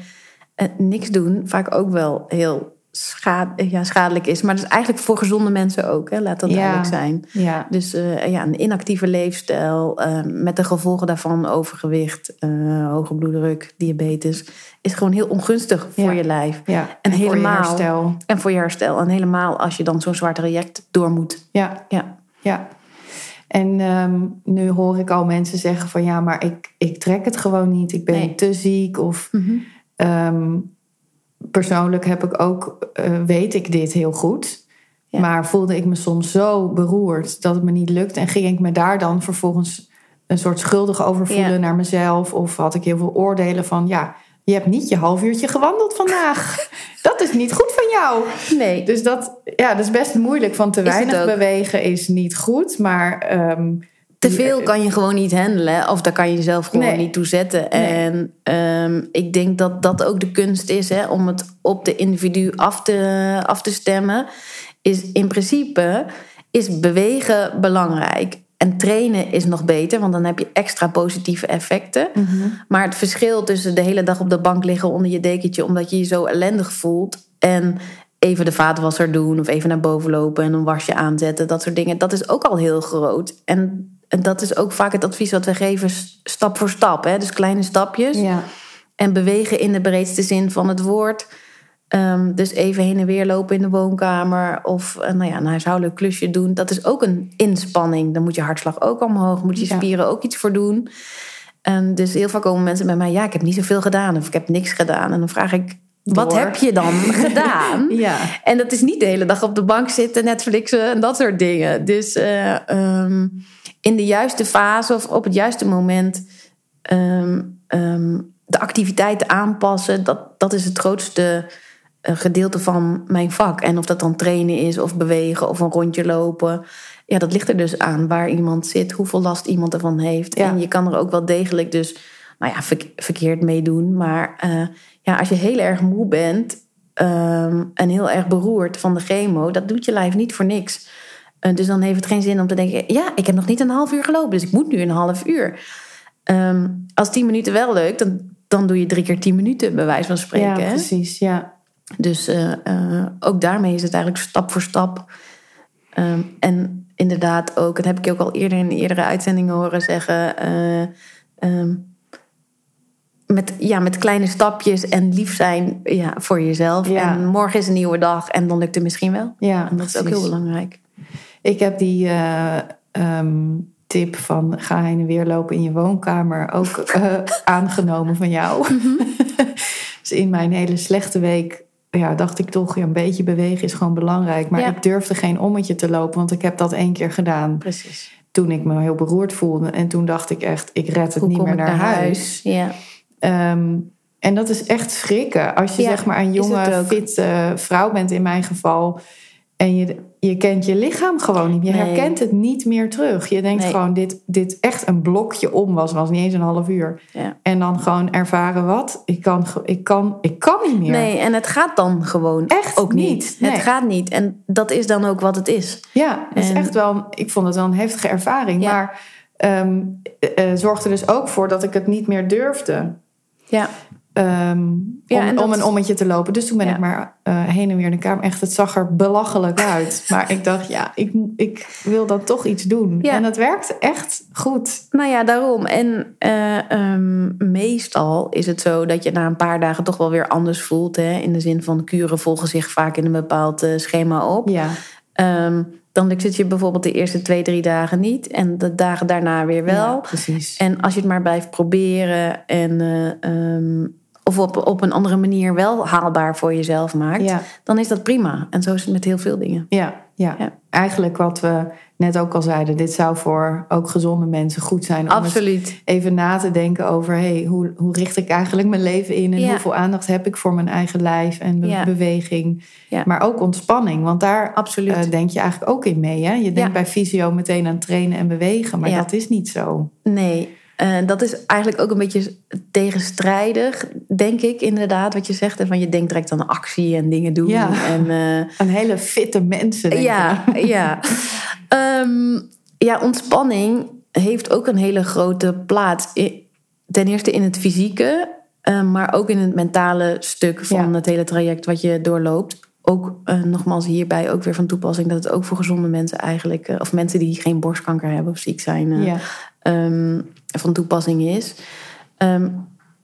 eh, niks doen vaak ook wel heel schade, ja, schadelijk is. Maar dat is eigenlijk voor gezonde mensen ook, hè? laat dat Ja. duidelijk zijn. ja. Dus eh, ja, een inactieve leefstijl eh, met de gevolgen daarvan overgewicht, eh, hoge bloeddruk, diabetes, is gewoon heel ongunstig voor je lijf. ja. En voor je helemaal- herstel. En voor je herstel. En helemaal als je dan zo'n zwaar traject door moet. Ja, Ja. ja. En ehm, nu hoor ik al mensen zeggen van ja, maar ik, ik trek het gewoon niet. Ik ben Nee. te ziek. Of ehm, persoonlijk heb ik ook, eh, weet ik dit heel goed. Ja. Maar voelde ik me soms zo beroerd dat het me niet lukt. En ging ik me daar dan vervolgens een soort schuldig over voelen Ja. naar mezelf. Of had ik heel veel oordelen van ja, je hebt niet je half uurtje gewandeld vandaag. dat is niet goed van jou. Nee. Dus dat, ja, dat is best moeilijk. Van te Is weinig bewegen is niet goed. Maar ehm, Te veel kan je gewoon niet handelen. Of daar kan je jezelf gewoon Nee. niet toe zetten. Nee. En ehm, ik denk dat dat ook de kunst is. Hè, om het op de individu af te, af te stemmen. Is in principe is bewegen belangrijk. En trainen is nog beter. Want dan heb je extra positieve effecten. Maar het verschil tussen de hele dag op de bank liggen onder je dekentje... omdat je je zo ellendig voelt... en even de vaatwasser doen of even naar boven lopen en een wasje aanzetten, dat soort dingen. Dat is ook al heel groot. En, en dat is ook vaak het advies wat we geven, stap voor stap. Hè? Dus kleine stapjes. Ja. En bewegen in de breedste zin van het woord. Ehm, dus even heen en weer lopen in de woonkamer. Of uh, nou ja, een huishoudelijk klusje doen. Dat is ook een inspanning. Dan moet je hartslag ook omhoog. Moet je Ja. spieren ook iets voor doen. En dus heel vaak komen mensen bij mij... Ja, ik heb niet zoveel gedaan. Of ik heb niks gedaan. En dan vraag ik... Wat heb je dan gedaan? Ja. En dat is niet de hele dag op de bank zitten, Netflixen en dat soort dingen. Dus eh, ehm, in de juiste fase of op het juiste moment ehm, ehm, de activiteiten aanpassen, dat, dat is het grootste eh, gedeelte van mijn vak. En of dat dan trainen is, of bewegen, of een rondje lopen. Ja, dat ligt er dus aan waar iemand zit, hoeveel last iemand ervan heeft. Ja. En je kan er ook wel degelijk dus, nou ja, verk- verkeerd mee doen. Maar eh, ja, als je heel erg moe bent ehm, en heel erg beroerd van de chemo, dat doet je lijf niet voor niks. Eh, dus dan heeft het geen zin om te denken, ja, ik heb nog niet een half uur gelopen, dus ik moet nu een half uur. Ehm, als tien minuten wel leuk, dan, dan doe je drie keer tien minuten, bij wijze van spreken. ja, hè? precies. Ja. Dus eh, eh, ook daarmee is het eigenlijk stap voor stap. Ehm, en inderdaad ook, dat heb ik je ook al eerder in eerdere uitzendingen horen zeggen. eh, ehm, met, ja, met kleine stapjes en lief zijn ja, voor jezelf. Ja. En morgen is een nieuwe dag en dan lukt het misschien wel. ja En dat is ook heel belangrijk. Ik heb die eh, ehm, tip van ga heen en weer lopen in je woonkamer ook eh, aangenomen van jou. dus in mijn hele slechte week ja, dacht ik toch, ja, een beetje bewegen is gewoon belangrijk. Maar Ja. ik durfde geen ommetje te lopen, want ik heb dat één keer gedaan Precies. toen ik me heel beroerd voelde. En toen dacht ik echt, ik red het Hoe niet meer naar, huis. Ja. Ehm, en dat is echt schrikken. Als je Ja, zeg maar een jonge, het ook. fit eh, vrouw bent in mijn geval... en je, je kent je lichaam gewoon niet. Je Nee. herkent het niet meer terug. Je denkt Nee. gewoon, dit, dit echt een blokje om was. was niet eens een half uur. Ja. En dan gewoon ervaren wat? Ik kan, ik kan, ik kan niet meer. Nee, en het gaat dan gewoon Echt ook niet. niet. Nee. Het gaat niet. En dat is dan ook wat het is. Ja, het is echt wel... Ik vond het wel een heftige ervaring. Ja. Maar eh, eh, zorgde dus ook voor dat ik het niet meer durfde. Ja. Ehm, Ja, om, en dat- om een ommetje te lopen. Dus toen ben Ja. ik maar eh, heen en weer in de kamer. Echt, het zag er belachelijk uit. Maar ik dacht, ja, ik, ik wil dan toch iets doen. Ja. En dat werkte echt goed. Nou ja, daarom. En eh, ehm, meestal is het zo dat je na een paar dagen toch wel weer anders voelt. Hè? In de zin van kuren volgen zich vaak in een bepaald eh, schema op. Ja, Ehm, dan lukt het je bijvoorbeeld de eerste twee, drie dagen niet. En de dagen daarna weer wel. Ja, precies. En als je het maar blijft proberen en... of op, op een andere manier wel haalbaar voor jezelf maakt, Ja. dan is dat prima. En zo is het met heel veel dingen. Ja, ja. Ja. eigenlijk wat we net ook al zeiden. Dit zou voor ook gezonde mensen goed zijn. Om Absoluut. even na te denken over... Hey, hoe, hoe richt ik eigenlijk mijn leven in? En Ja. hoeveel aandacht heb ik voor mijn eigen lijf en beweging? Maar ook ontspanning. Want daar Absoluut. eh, denk je eigenlijk ook in mee. Hè? Je denkt bij fysio meteen aan trainen en bewegen. Maar dat is niet zo. Nee, eh, dat is eigenlijk ook een beetje tegenstrijdig, denk ik inderdaad, wat je zegt. En van je denkt direct aan actie en dingen doen. Ja. En, eh, Een hele fitte mensen. denk ja, ik. ja. Ehm, ja, ontspanning heeft ook een hele grote plaats. Ten eerste in het fysieke, eh, maar ook in het mentale stuk van Ja. het hele traject wat je doorloopt. Ook nogmaals hierbij ook weer van toepassing dat het ook voor gezonde mensen eigenlijk, of mensen die geen borstkanker hebben of ziek zijn, Ja. ehm, van toepassing is. Ehm,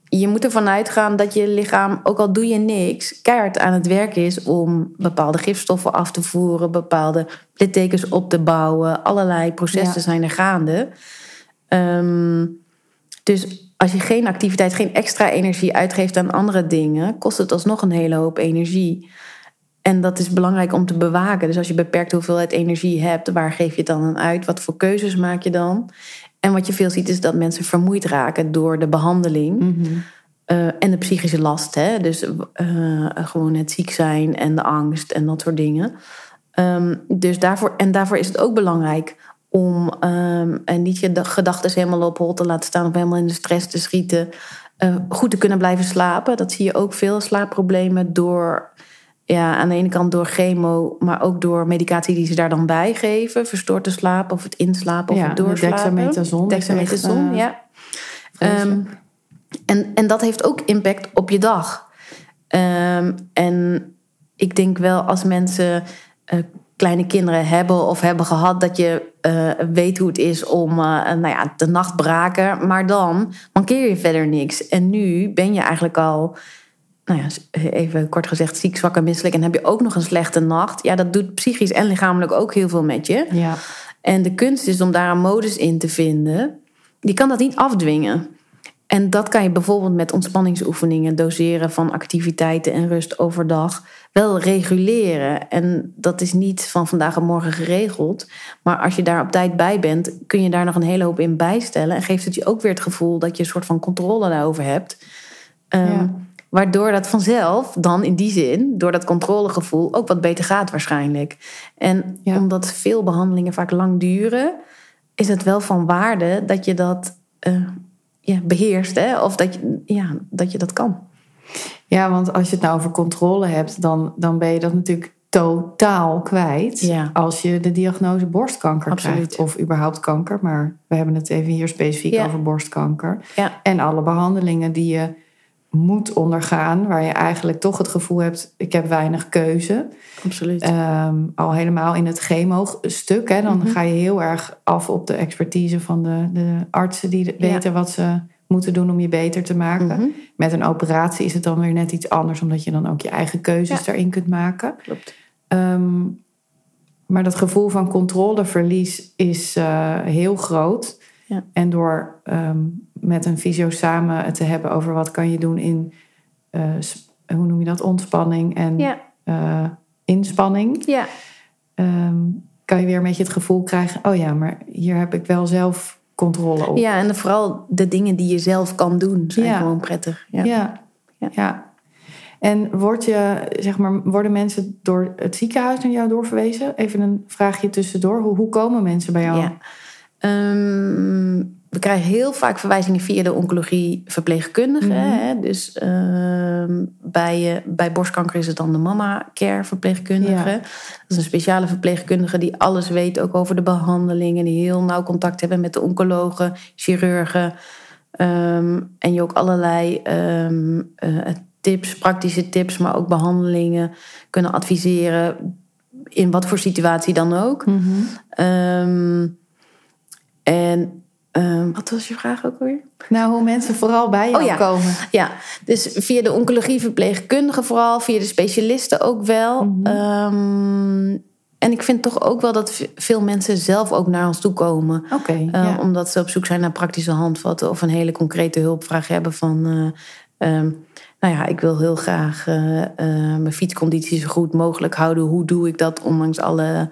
je moet ervan uitgaan dat je lichaam, ook al doe je niks, keihard aan het werk is om bepaalde gifstoffen af te voeren, bepaalde littekens op te bouwen. Allerlei processen Ja. zijn er gaande. Ehm, dus als je geen activiteit, geen extra energie uitgeeft aan andere dingen, kost het alsnog een hele hoop energie. En dat is belangrijk om te bewaken. Dus als je beperkt hoeveelheid energie hebt, waar geef je het dan aan uit? Wat voor keuzes maak je dan? En wat je veel ziet is dat mensen vermoeid raken door de behandeling Mhm. eh, en de psychische last. Hè? Dus eh, gewoon het ziek zijn en de angst en dat soort dingen. Ehm, dus daarvoor, en daarvoor is het ook belangrijk om ehm, en niet je gedachten helemaal op hol te laten staan of helemaal in de stress te schieten. Eh, goed te kunnen blijven slapen. Dat zie je ook veel slaapproblemen door, ja, aan de ene kant door chemo, maar ook door medicatie die ze daar dan bij geven. Verstoord te slapen of het inslapen of Ja, het de doorslapen. dexamethason Dexamethason, echt, eh, ja. Ehm, en, en dat heeft ook impact op je dag. Ehm, en ik denk wel als mensen eh, kleine kinderen hebben of hebben gehad, dat je eh, weet hoe het is om uh, nou ja, de nacht braken. Maar dan mankeer je verder niks. En nu ben je eigenlijk al, nou ja, even kort gezegd, ziek, zwak en misselijk. En heb je ook nog een slechte nacht. Ja, dat doet psychisch en lichamelijk ook heel veel met je. Ja. En de kunst is om daar een modus in te vinden. Die kan dat niet afdwingen. En dat kan je bijvoorbeeld met ontspanningsoefeningen, doseren van activiteiten en rust overdag wel reguleren. En dat is niet van vandaag en morgen geregeld. Maar als je daar op tijd bij bent, kun je daar nog een hele hoop in bijstellen. En geeft het je ook weer het gevoel dat je een soort van controle daarover hebt. Um, ja. Waardoor dat vanzelf dan in die zin, door dat controlegevoel, ook wat beter gaat waarschijnlijk. En ja. omdat veel behandelingen vaak lang duren, is het wel van waarde dat je dat uh, ja, beheerst. Hè? Of dat je, ja, dat je dat kan. Ja, want als je het nou over controle hebt, dan, dan ben je dat natuurlijk totaal kwijt. Ja. Als je de diagnose borstkanker Absoluut. krijgt. Of überhaupt kanker. Maar we hebben het even hier specifiek Ja. over borstkanker. Ja. En alle behandelingen die je moet ondergaan. Waar je eigenlijk toch het gevoel hebt, ik heb weinig keuze. Absoluut. Ehm, al helemaal in het chemo-stuk. Hè, dan Mhm. ga je heel erg af op de expertise van de, de artsen die Ja. weten wat ze moeten doen om je beter te maken. Mhm. Met een operatie is het dan weer net iets anders, omdat je dan ook je eigen keuzes Ja. daarin kunt maken. Klopt. Ehm, maar dat gevoel van controleverlies is eh, heel groot. Ja. En door ehm, met een fysio samen het te hebben over wat kan je doen in, eh, hoe noem je dat, ontspanning en Ja. eh, inspanning, Ja. ehm, kan je weer een beetje het gevoel krijgen, oh ja, maar hier heb ik wel zelf controle op. ja, en vooral de dingen die je zelf kan doen zijn Ja. gewoon prettig. Ja. Ja. Ja. ja. En word je, zeg maar, worden mensen door het ziekenhuis naar jou doorverwezen? Even een vraagje tussendoor. Hoe, hoe komen mensen bij jou? Ja. Ehm, we krijgen heel vaak verwijzingen via de oncologie verpleegkundige. Mhm. hè. Dus ehm, bij, eh, bij borstkanker is het dan de mama care verpleegkundige. Ja. Dat is een speciale verpleegkundige die alles weet ook over de behandelingen. Die heel nauw contact hebben met de oncologen, chirurgen. Ehm, en je ook allerlei ehm, eh, tips, praktische tips, maar ook behandelingen kunnen adviseren. In wat voor situatie dan ook. Mhm. En ehm, wat was je vraag ook weer? Nou, hoe mensen vooral bij jou Oh ja. komen. Ja, dus via de oncologieverpleegkundige vooral, via de specialisten ook wel. Mhm. Ehm, en ik vind toch ook wel dat veel mensen zelf ook naar ons toe komen. Eh, ja. Omdat ze op zoek zijn naar praktische handvatten of een hele concrete hulpvraag hebben van. eh, ehm, nou ja, ik wil heel graag eh, eh, mijn fietsconditie zo goed mogelijk houden. Hoe doe ik dat ondanks alle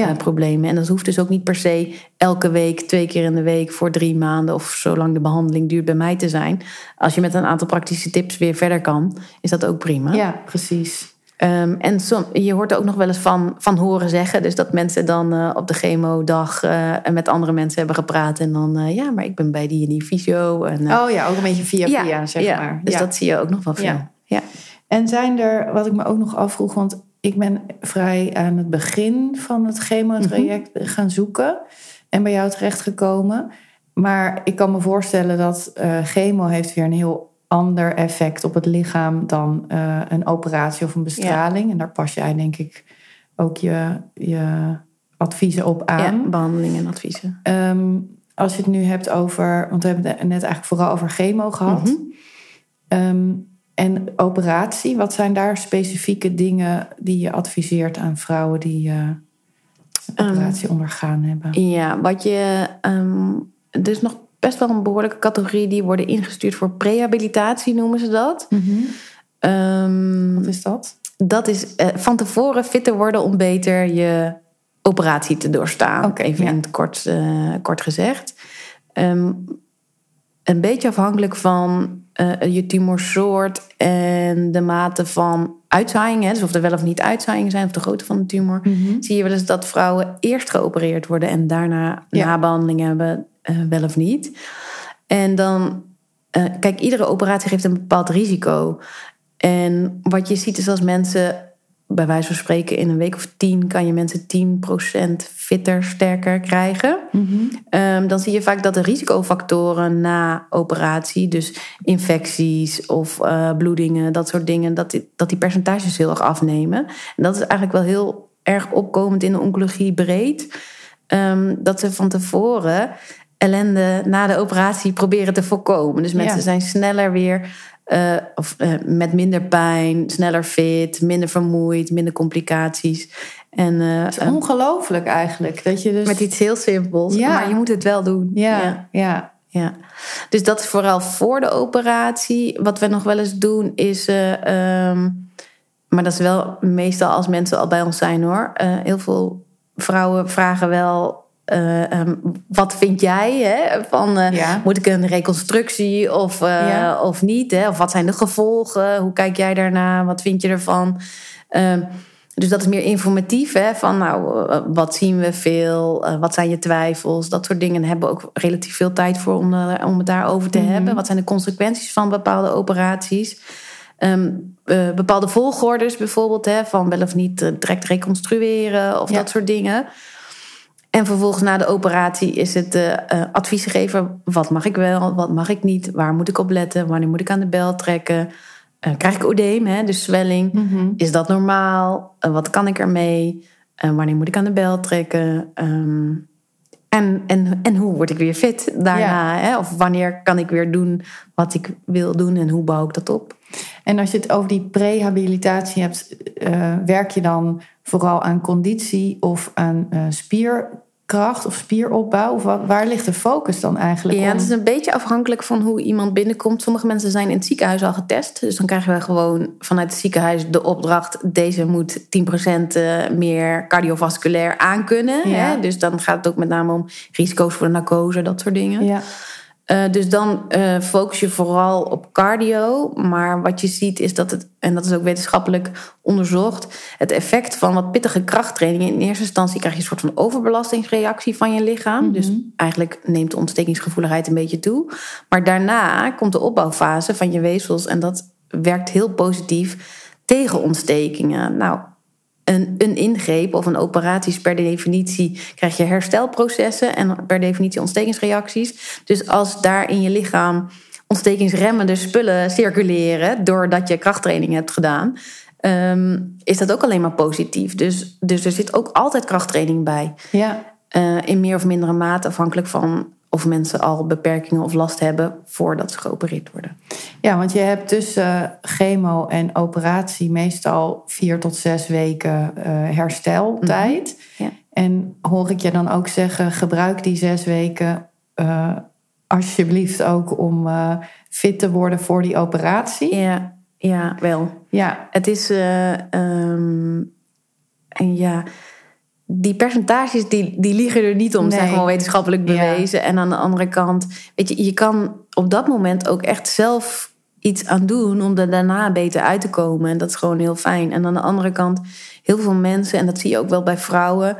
Ja. eh, problemen? En dat hoeft dus ook niet per se elke week, twee keer in de week voor drie maanden of zolang de behandeling duurt bij mij te zijn. Als je met een aantal praktische tips weer verder kan, is dat ook prima. ja, precies. Ehm, en som, je hoort er ook nog wel eens van, van horen zeggen. Dus dat mensen dan eh, op de chemodag eh met andere mensen hebben gepraat. En dan, ja, maar ik ben bij die en die fysio. En, eh, Oh ja, ook een beetje via ja, via, zeg ja, maar. Dus Ja. dat zie je ook nog wel veel. Ja. Ja. En zijn er, wat ik me ook nog afvroeg, want ik ben vrij aan het begin van het chemotraject Mhm. gaan zoeken en bij jou terechtgekomen. Maar ik kan me voorstellen dat eh, chemo heeft weer een heel ander effect op het lichaam dan eh, een operatie of een bestraling. En daar pas jij denk ik ook je, je adviezen op Ja, aan. behandelingen en adviezen. Ehm, als je het nu hebt over, want we hebben het net eigenlijk vooral over chemo gehad. Ehm, en operatie, wat zijn daar specifieke dingen die je adviseert aan vrouwen die eh, een operatie ondergaan hebben? Ja, wat je. ehm, er is nog best wel een behoorlijke categorie die worden ingestuurd voor prehabilitatie, noemen ze dat. Ehm, Wat is dat? dat is eh, van tevoren fitter worden om beter je operatie te doorstaan. Oké, Even ja. in het kort, eh, kort gezegd. Ehm, een beetje afhankelijk van eh, je tumorsoort en de mate van uitzaaiing. Hè, dus of er wel of niet uitzaaiingen zijn, of de grootte van de tumor. Zie je wel eens dat vrouwen eerst geopereerd worden en daarna Ja. nabehandeling hebben, eh, wel of niet. En dan, eh, kijk, iedere operatie geeft een bepaald risico. En wat je ziet is als mensen bij wijze van spreken in een week of tien kan je mensen 10% fitter, sterker krijgen. Ehm, dan zie je vaak dat de risicofactoren na operatie, dus infecties of uh, bloedingen, dat soort dingen, dat die, dat die percentages heel erg afnemen. En dat is eigenlijk wel heel erg opkomend in de oncologie breed. Um, dat ze van tevoren ellende na de operatie proberen te voorkomen. Dus mensen zijn sneller weer uh, of, uh, met minder pijn, sneller fit, minder vermoeid, minder complicaties. En, uh, het is ongelooflijk eigenlijk. Dat je dus... Met iets heel simpels, ja. maar je moet het wel doen. Ja, ja. ja. ja. Dus dat is vooral voor de operatie. Wat we nog wel eens doen is... Um, maar dat is wel meestal als mensen al bij ons zijn hoor. heel veel vrouwen vragen wel uh, um, wat vind jij? Hè? Van, uh, ja. Moet ik een reconstructie of, uh, ja. of niet? Hè? Of wat zijn de gevolgen? Hoe kijk jij daarna? Wat vind je ervan? dus dat is meer informatief. Hè? Van nou, wat zien we veel? wat zijn je twijfels? Dat soort dingen. Daar hebben we ook relatief veel tijd voor om, om het daarover te mm -hmm. hebben. Wat zijn de consequenties van bepaalde operaties? Um, bepaalde volgordes bijvoorbeeld, hè, van wel of niet direct reconstrueren of ja. dat soort dingen. En vervolgens na de operatie is het uh, advies geven. Wat mag ik wel, wat mag ik niet? Waar moet ik op letten? Wanneer moet ik aan de bel trekken? Uh, krijg ik oedeem, hè, dus zwelling? Mm -hmm. Is dat normaal? Uh, wat kan ik ermee? wanneer moet ik aan de bel trekken? Um, en, en, en hoe word ik weer fit daarna? Ja. Hè? Of wanneer kan ik weer doen wat ik wil doen en hoe bouw ik dat op? En als je het over die prehabilitatie hebt, werk je dan vooral aan conditie of aan spier kracht of spieropbouw? Of waar ligt de focus dan eigenlijk? Ja, het is een beetje afhankelijk van hoe iemand binnenkomt. Sommige mensen zijn in het ziekenhuis al getest. Dus dan krijgen we gewoon vanuit het ziekenhuis de opdracht: deze moet 10% eh, meer cardiovasculair aankunnen. Ja. Hè? Dus dan gaat het ook met name om risico's voor de narcose, dat soort dingen. Ja. Uh, dus dan uh, focus je vooral op cardio. Maar wat je ziet is dat het, en dat is ook wetenschappelijk onderzocht, het effect van wat pittige krachttraining. In eerste instantie krijg je een soort van overbelastingsreactie van je lichaam. Mm -hmm. Dus eigenlijk neemt de ontstekingsgevoeligheid een beetje toe. Maar daarna komt de opbouwfase van je weefsels en dat werkt heel positief tegen ontstekingen. Nou, een, een ingreep of een operatie is per definitie krijg je herstelprocessen en per definitie ontstekingsreacties. Dus als daar in je lichaam ontstekingsremmende spullen circuleren doordat je krachttraining hebt gedaan, um, is dat ook alleen maar positief. Dus, dus er zit ook altijd krachttraining bij. Ja. Uh, in meer of mindere mate afhankelijk van of mensen al beperkingen of last hebben voordat ze geopereerd worden. Ja, want je hebt tussen chemo en operatie meestal vier tot zes weken uh, hersteltijd. Mm -hmm. ja. En hoor ik je dan ook zeggen, gebruik die zes weken uh, alsjeblieft ook om uh, fit te worden voor die operatie? Ja, ja wel. Ja. Het is. Um, en ja die percentages die, die liegen er niet om, nee. zeg maar wetenschappelijk bewezen. Ja. En aan de andere kant, weet je, je kan op dat moment ook echt zelf iets aan doen om er daarna beter uit te komen. En dat is gewoon heel fijn. En aan de andere kant, heel veel mensen, en dat zie je ook wel bij vrouwen,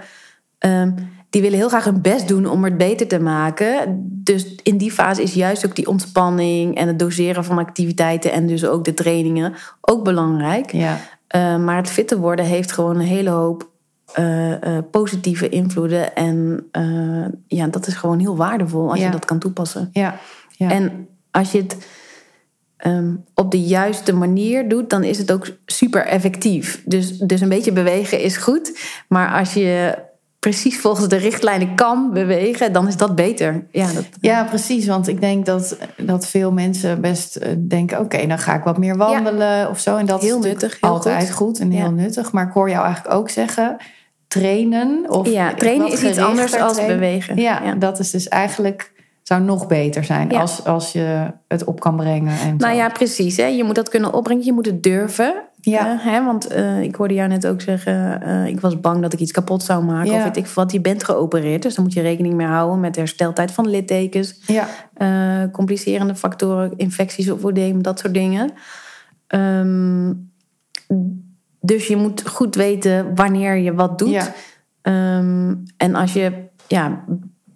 um, die willen heel graag hun best doen om het beter te maken. Dus in die fase is juist ook die ontspanning en het doseren van activiteiten en dus ook de trainingen ook belangrijk. Ja. Uh, maar het fitter worden heeft gewoon een hele hoop uh, uh, positieve invloeden. En uh, ja, dat is gewoon heel waardevol als ja. je dat kan toepassen. Ja. ja. En als je het um, op de juiste manier doet, dan is het ook super effectief. Dus, dus een beetje bewegen is goed. Maar als je precies volgens de richtlijnen kan bewegen, dan is dat beter. Ja, dat, ja precies. Want ik denk dat, dat veel mensen best denken: oké, okay, dan ga ik wat meer wandelen ja. of zo. En dat heel is nuttig, heel altijd goed, goed en heel nuttig. Maar ik hoor jou eigenlijk ook zeggen: trainen. Of ja, trainen is iets anders dan bewegen. Ja, dat is dus eigenlijk zou nog beter zijn als, als je het op kan brengen. En nou zo. ja, precies. Hè. Je moet dat kunnen opbrengen. Je moet het durven. Ja. Hè, want uh, ik hoorde jou net ook zeggen... Uh, ik was bang dat ik iets kapot zou maken. Ja. Of weet ik wat. Je bent geopereerd. Dus dan moet je rekening mee houden... met hersteltijd van littekens. Ja. complicerende factoren, infecties of oedeem. Dat soort dingen. Um, dus je moet goed weten wanneer je wat doet. Ja. Um, en als je ja,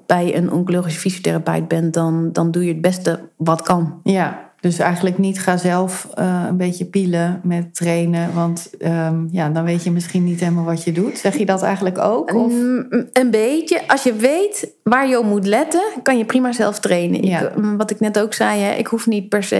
bij een oncologische fysiotherapeut bent, dan, dan doe je het beste wat kan. Ja, Dus eigenlijk niet ga zelf eh, een beetje pielen met trainen. Want ehm, ja, dan weet je misschien niet helemaal wat je doet. Zeg je dat eigenlijk ook? Of? Mm, Een beetje. Als je weet waar je op moet letten, kan je prima zelf trainen. Ja. Ik, mm, wat ik net ook zei, hè, ik hoef niet per se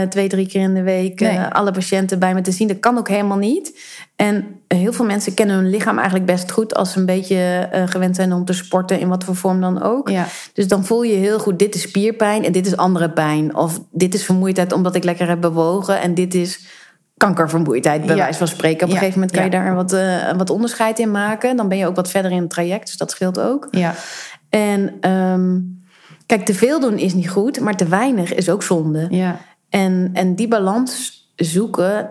eh, twee, drie keer in de week eh, Nee. alle patiënten bij me te zien. Dat kan ook helemaal niet. En heel veel mensen kennen hun lichaam eigenlijk best goed als ze een beetje eh, gewend zijn om te sporten, in wat voor vorm dan ook. Ja, Dus dan voel je heel goed, dit is spierpijn en dit is andere pijn. Of dit is vermoeidheid omdat ik lekker heb bewogen en dit is kankervermoeidheid, bij Ja. wijze van spreken. Op een Ja. gegeven moment kan je daar wat, eh, wat onderscheid in maken. Dan ben je ook wat verder in het traject, dus dat scheelt ook. ja, En ehm, kijk, te veel doen is niet goed, maar te weinig is ook zonde. ja. En, en die balans zoeken,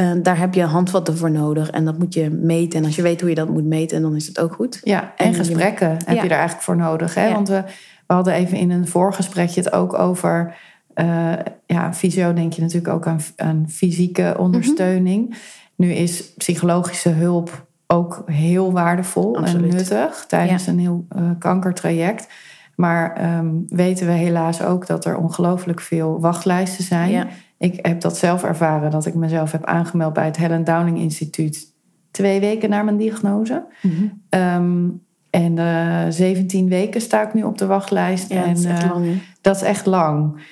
eh, daar heb je handvatten voor nodig. En dat moet je meten. En als je weet hoe je dat moet meten, dan is het ook goed. Ja, en En je- gesprekken heb Ja. je daar eigenlijk voor nodig. Hè? Ja. Want we, we hadden even in een voorgesprekje het ook over... eh ja, fysio denk je natuurlijk ook aan, aan fysieke ondersteuning. Mhm. Nu is psychologische hulp ook heel waardevol Absoluut. en nuttig... tijdens een heel eh, kankertraject. Maar ehm, weten we helaas ook dat er ongelooflijk veel wachtlijsten zijn. Ja. Ik heb dat zelf ervaren, dat ik mezelf heb aangemeld... bij het Helen Downing Instituut... twee weken na mijn diagnose... Ehm, en eh 17 weken sta ik nu op de wachtlijst. Ja, en dat is echt eh, lang. hè? dat is echt lang.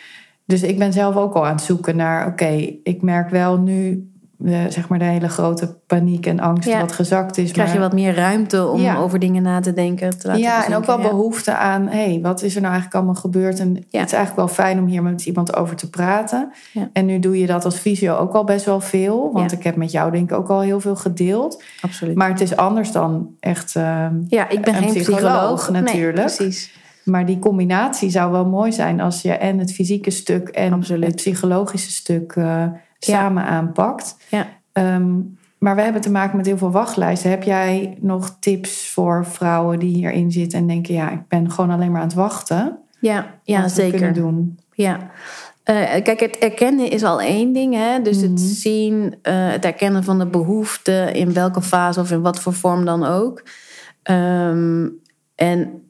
Dus ik ben zelf ook al aan het zoeken naar... oké, ik merk wel nu zeg maar de hele grote paniek en angst Ja. wat gezakt is. Krijg je wat meer ruimte om Ja. over dingen na te denken. Te laten ja, en ook wel ja. behoefte aan... hé, hey, wat is er nou eigenlijk allemaal gebeurd? En het is eigenlijk wel fijn om hier met iemand over te praten. En nu doe je dat als fysio ook al best wel veel. Want ik heb met jou denk ik ook al heel veel gedeeld. Absoluut. Maar het is anders dan echt... ehm, ja, ik ben een geen psycholoog psycholoog. Nee, natuurlijk. precies. Maar die combinatie zou wel mooi zijn als je en het fysieke stuk en Absoluut. het psychologische stuk eh, samen aanpakt. Ja. Ehm, maar we hebben te maken met heel veel wachtlijsten. Heb jij nog tips voor vrouwen die hierin zitten en denken: ja, ik ben gewoon alleen maar aan het wachten? Ja, ja wat we kunnen zeker. doen. Ja. Eh, kijk, het erkennen is al één ding. Hè? Dus het Mhm. zien, eh, het erkennen van de behoeften in welke fase of in wat voor vorm dan ook. Ehm, en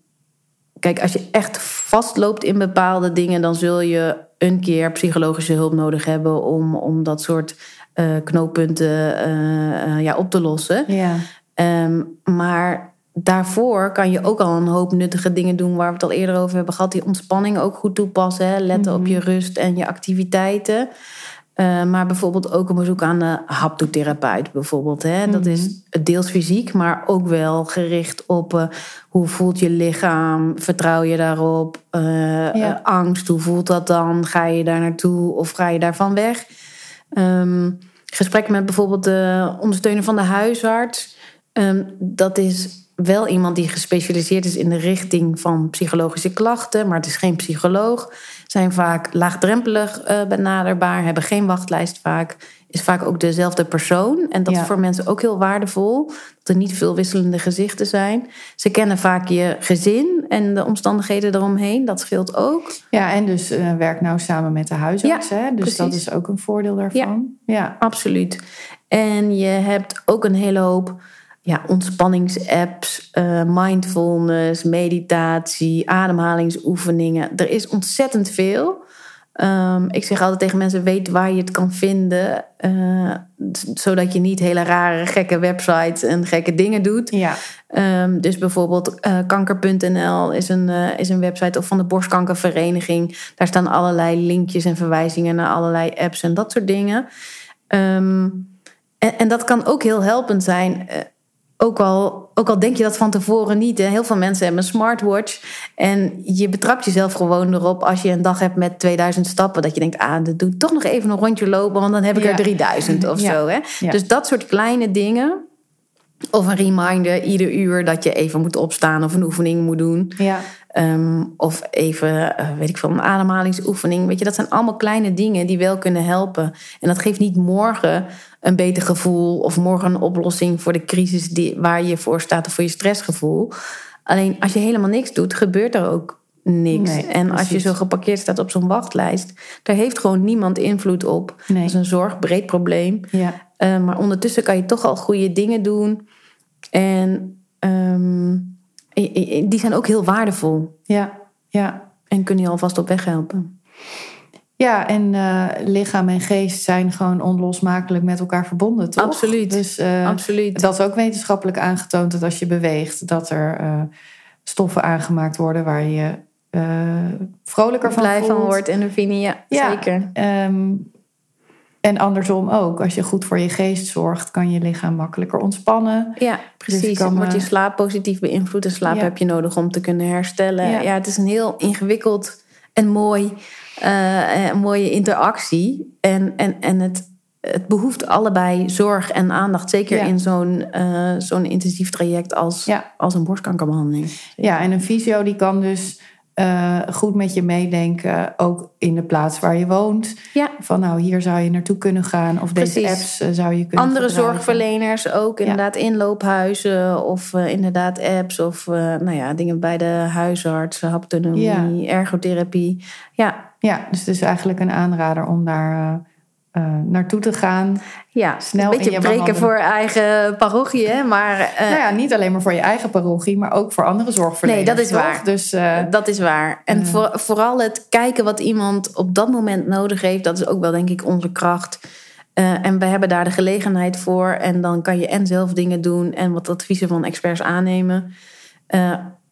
kijk, als je echt vastloopt in bepaalde dingen, dan zul je een keer psychologische hulp nodig hebben om, om dat soort eh, knooppunten eh, eh, ja, op te lossen. Ja, Ehm, maar daarvoor kan je ook al een hoop nuttige dingen doen waar we het al eerder over hebben gehad. Die ontspanning ook goed toepassen. Hè? Letten op je rust en je activiteiten. Eh, maar bijvoorbeeld ook een bezoek aan de haptotherapeut bijvoorbeeld. Hè? Dat is deels fysiek, maar ook wel gericht op eh, hoe voelt je lichaam? Vertrouw je daarop? Ja. eh, angst, hoe voelt dat dan? Ga je daar naartoe of ga je daarvan weg? Ehm gesprek met bijvoorbeeld de ondersteuner van de huisarts. Ehm, dat is wel iemand die gespecialiseerd is in de richting van psychologische klachten, maar het is geen psycholoog. Zijn vaak laagdrempelig eh, benaderbaar, hebben geen wachtlijst vaak. Is vaak ook dezelfde persoon. En dat Ja. is voor mensen ook heel waardevol. Dat er niet veel wisselende gezichten zijn. Ze kennen vaak je gezin en de omstandigheden eromheen. Dat scheelt ook. ja en dus eh, werk nou samen met de huisarts. Ja, hè? Dus dat is ook een voordeel daarvan. Ja, Absoluut. En je hebt ook een hele hoop ja, ontspanningsapps, eh, mindfulness, meditatie, ademhalingsoefeningen. Er is ontzettend veel. Ehm, ik zeg altijd tegen mensen: weet waar je het kan vinden. eh, zodat je niet hele rare, gekke websites en gekke dingen doet. ja. Ehm, dus bijvoorbeeld eh, kanker.nl is een, is een website of van de borstkankervereniging. Daar staan allerlei linkjes en verwijzingen naar allerlei apps en dat soort dingen. Ehm, en, en dat kan ook heel helpend zijn. Ook al, ook al denk je dat van tevoren niet. Heel veel mensen hebben een smartwatch. En je betrapt jezelf gewoon erop als je een dag hebt met 2000 stappen. Dat je denkt, ah, dat doe ik toch nog even een rondje lopen. Want dan heb ik Ja. er 3000 of Ja. zo. Hè. Ja. Dus dat soort kleine dingen. Of een reminder ieder uur dat je even moet opstaan of een oefening moet doen. ja. Ehm, of even, eh, weet ik veel, een ademhalingsoefening. Weet je, dat zijn allemaal kleine dingen die wel kunnen helpen. En dat geeft niet morgen een beter gevoel of morgen een oplossing voor de crisis die, waar je voor staat of voor je stressgevoel. Alleen als je helemaal niks doet, gebeurt er ook niks. Nee, en als je zo geparkeerd staat op zo'n wachtlijst, daar heeft gewoon niemand invloed op. Nee. Dat is een zorgbreed probleem. ja. Eh, maar ondertussen kan je toch al goede dingen doen. En ehm, die zijn ook heel waardevol. Ja, ja. En kunnen je alvast op weg helpen. Ja, en uh, lichaam en geest zijn gewoon onlosmakelijk met elkaar verbonden, toch? Absoluut. Dus uh, Absoluut. dat is ook wetenschappelijk aangetoond dat als je beweegt, dat er uh, stoffen aangemaakt worden waar je vrolijker van van wordt, endorfine, ja, Ja, zeker. Um, en andersom ook. Als je goed voor je geest zorgt, kan je lichaam makkelijker ontspannen. Ja, precies. Dus kan, wordt je eh, slaap positief beïnvloed. En slaap Ja. heb je nodig om te kunnen herstellen. Ja. Ja, het is een heel ingewikkeld en mooi, een mooie interactie. En, en, en het, het behoeft allebei zorg en aandacht. Zeker Ja. in zo'n eh, zo'n intensief traject als, Ja. als een borstkankerbehandeling. Ja, en een fysio die kan dus eh, goed met je meedenken, ook in de plaats waar je woont. Ja. Van nou, hier zou je naartoe kunnen gaan. Of deze apps eh, zou je kunnen Andere gebruiken. zorgverleners ook, inderdaad inloophuizen of eh, inderdaad apps of nou ja, dingen bij de huisarts, haptonomie, ergotherapie. Ja, Ja, dus het is eigenlijk een aanrader om daar eh, naartoe te gaan. ja. Snel een in beetje je preken behandeling. voor eigen parochie, hè? maar eh, nou ja, niet alleen maar voor je eigen parochie, maar ook voor andere zorgverleners. Nee, dat is toch? waar. Dus eh, dat is waar. En voor, vooral het kijken wat iemand op dat moment nodig heeft, dat is ook wel denk ik onze kracht. En we hebben daar de gelegenheid voor. En dan kan je en zelf dingen doen en wat adviezen van experts aannemen.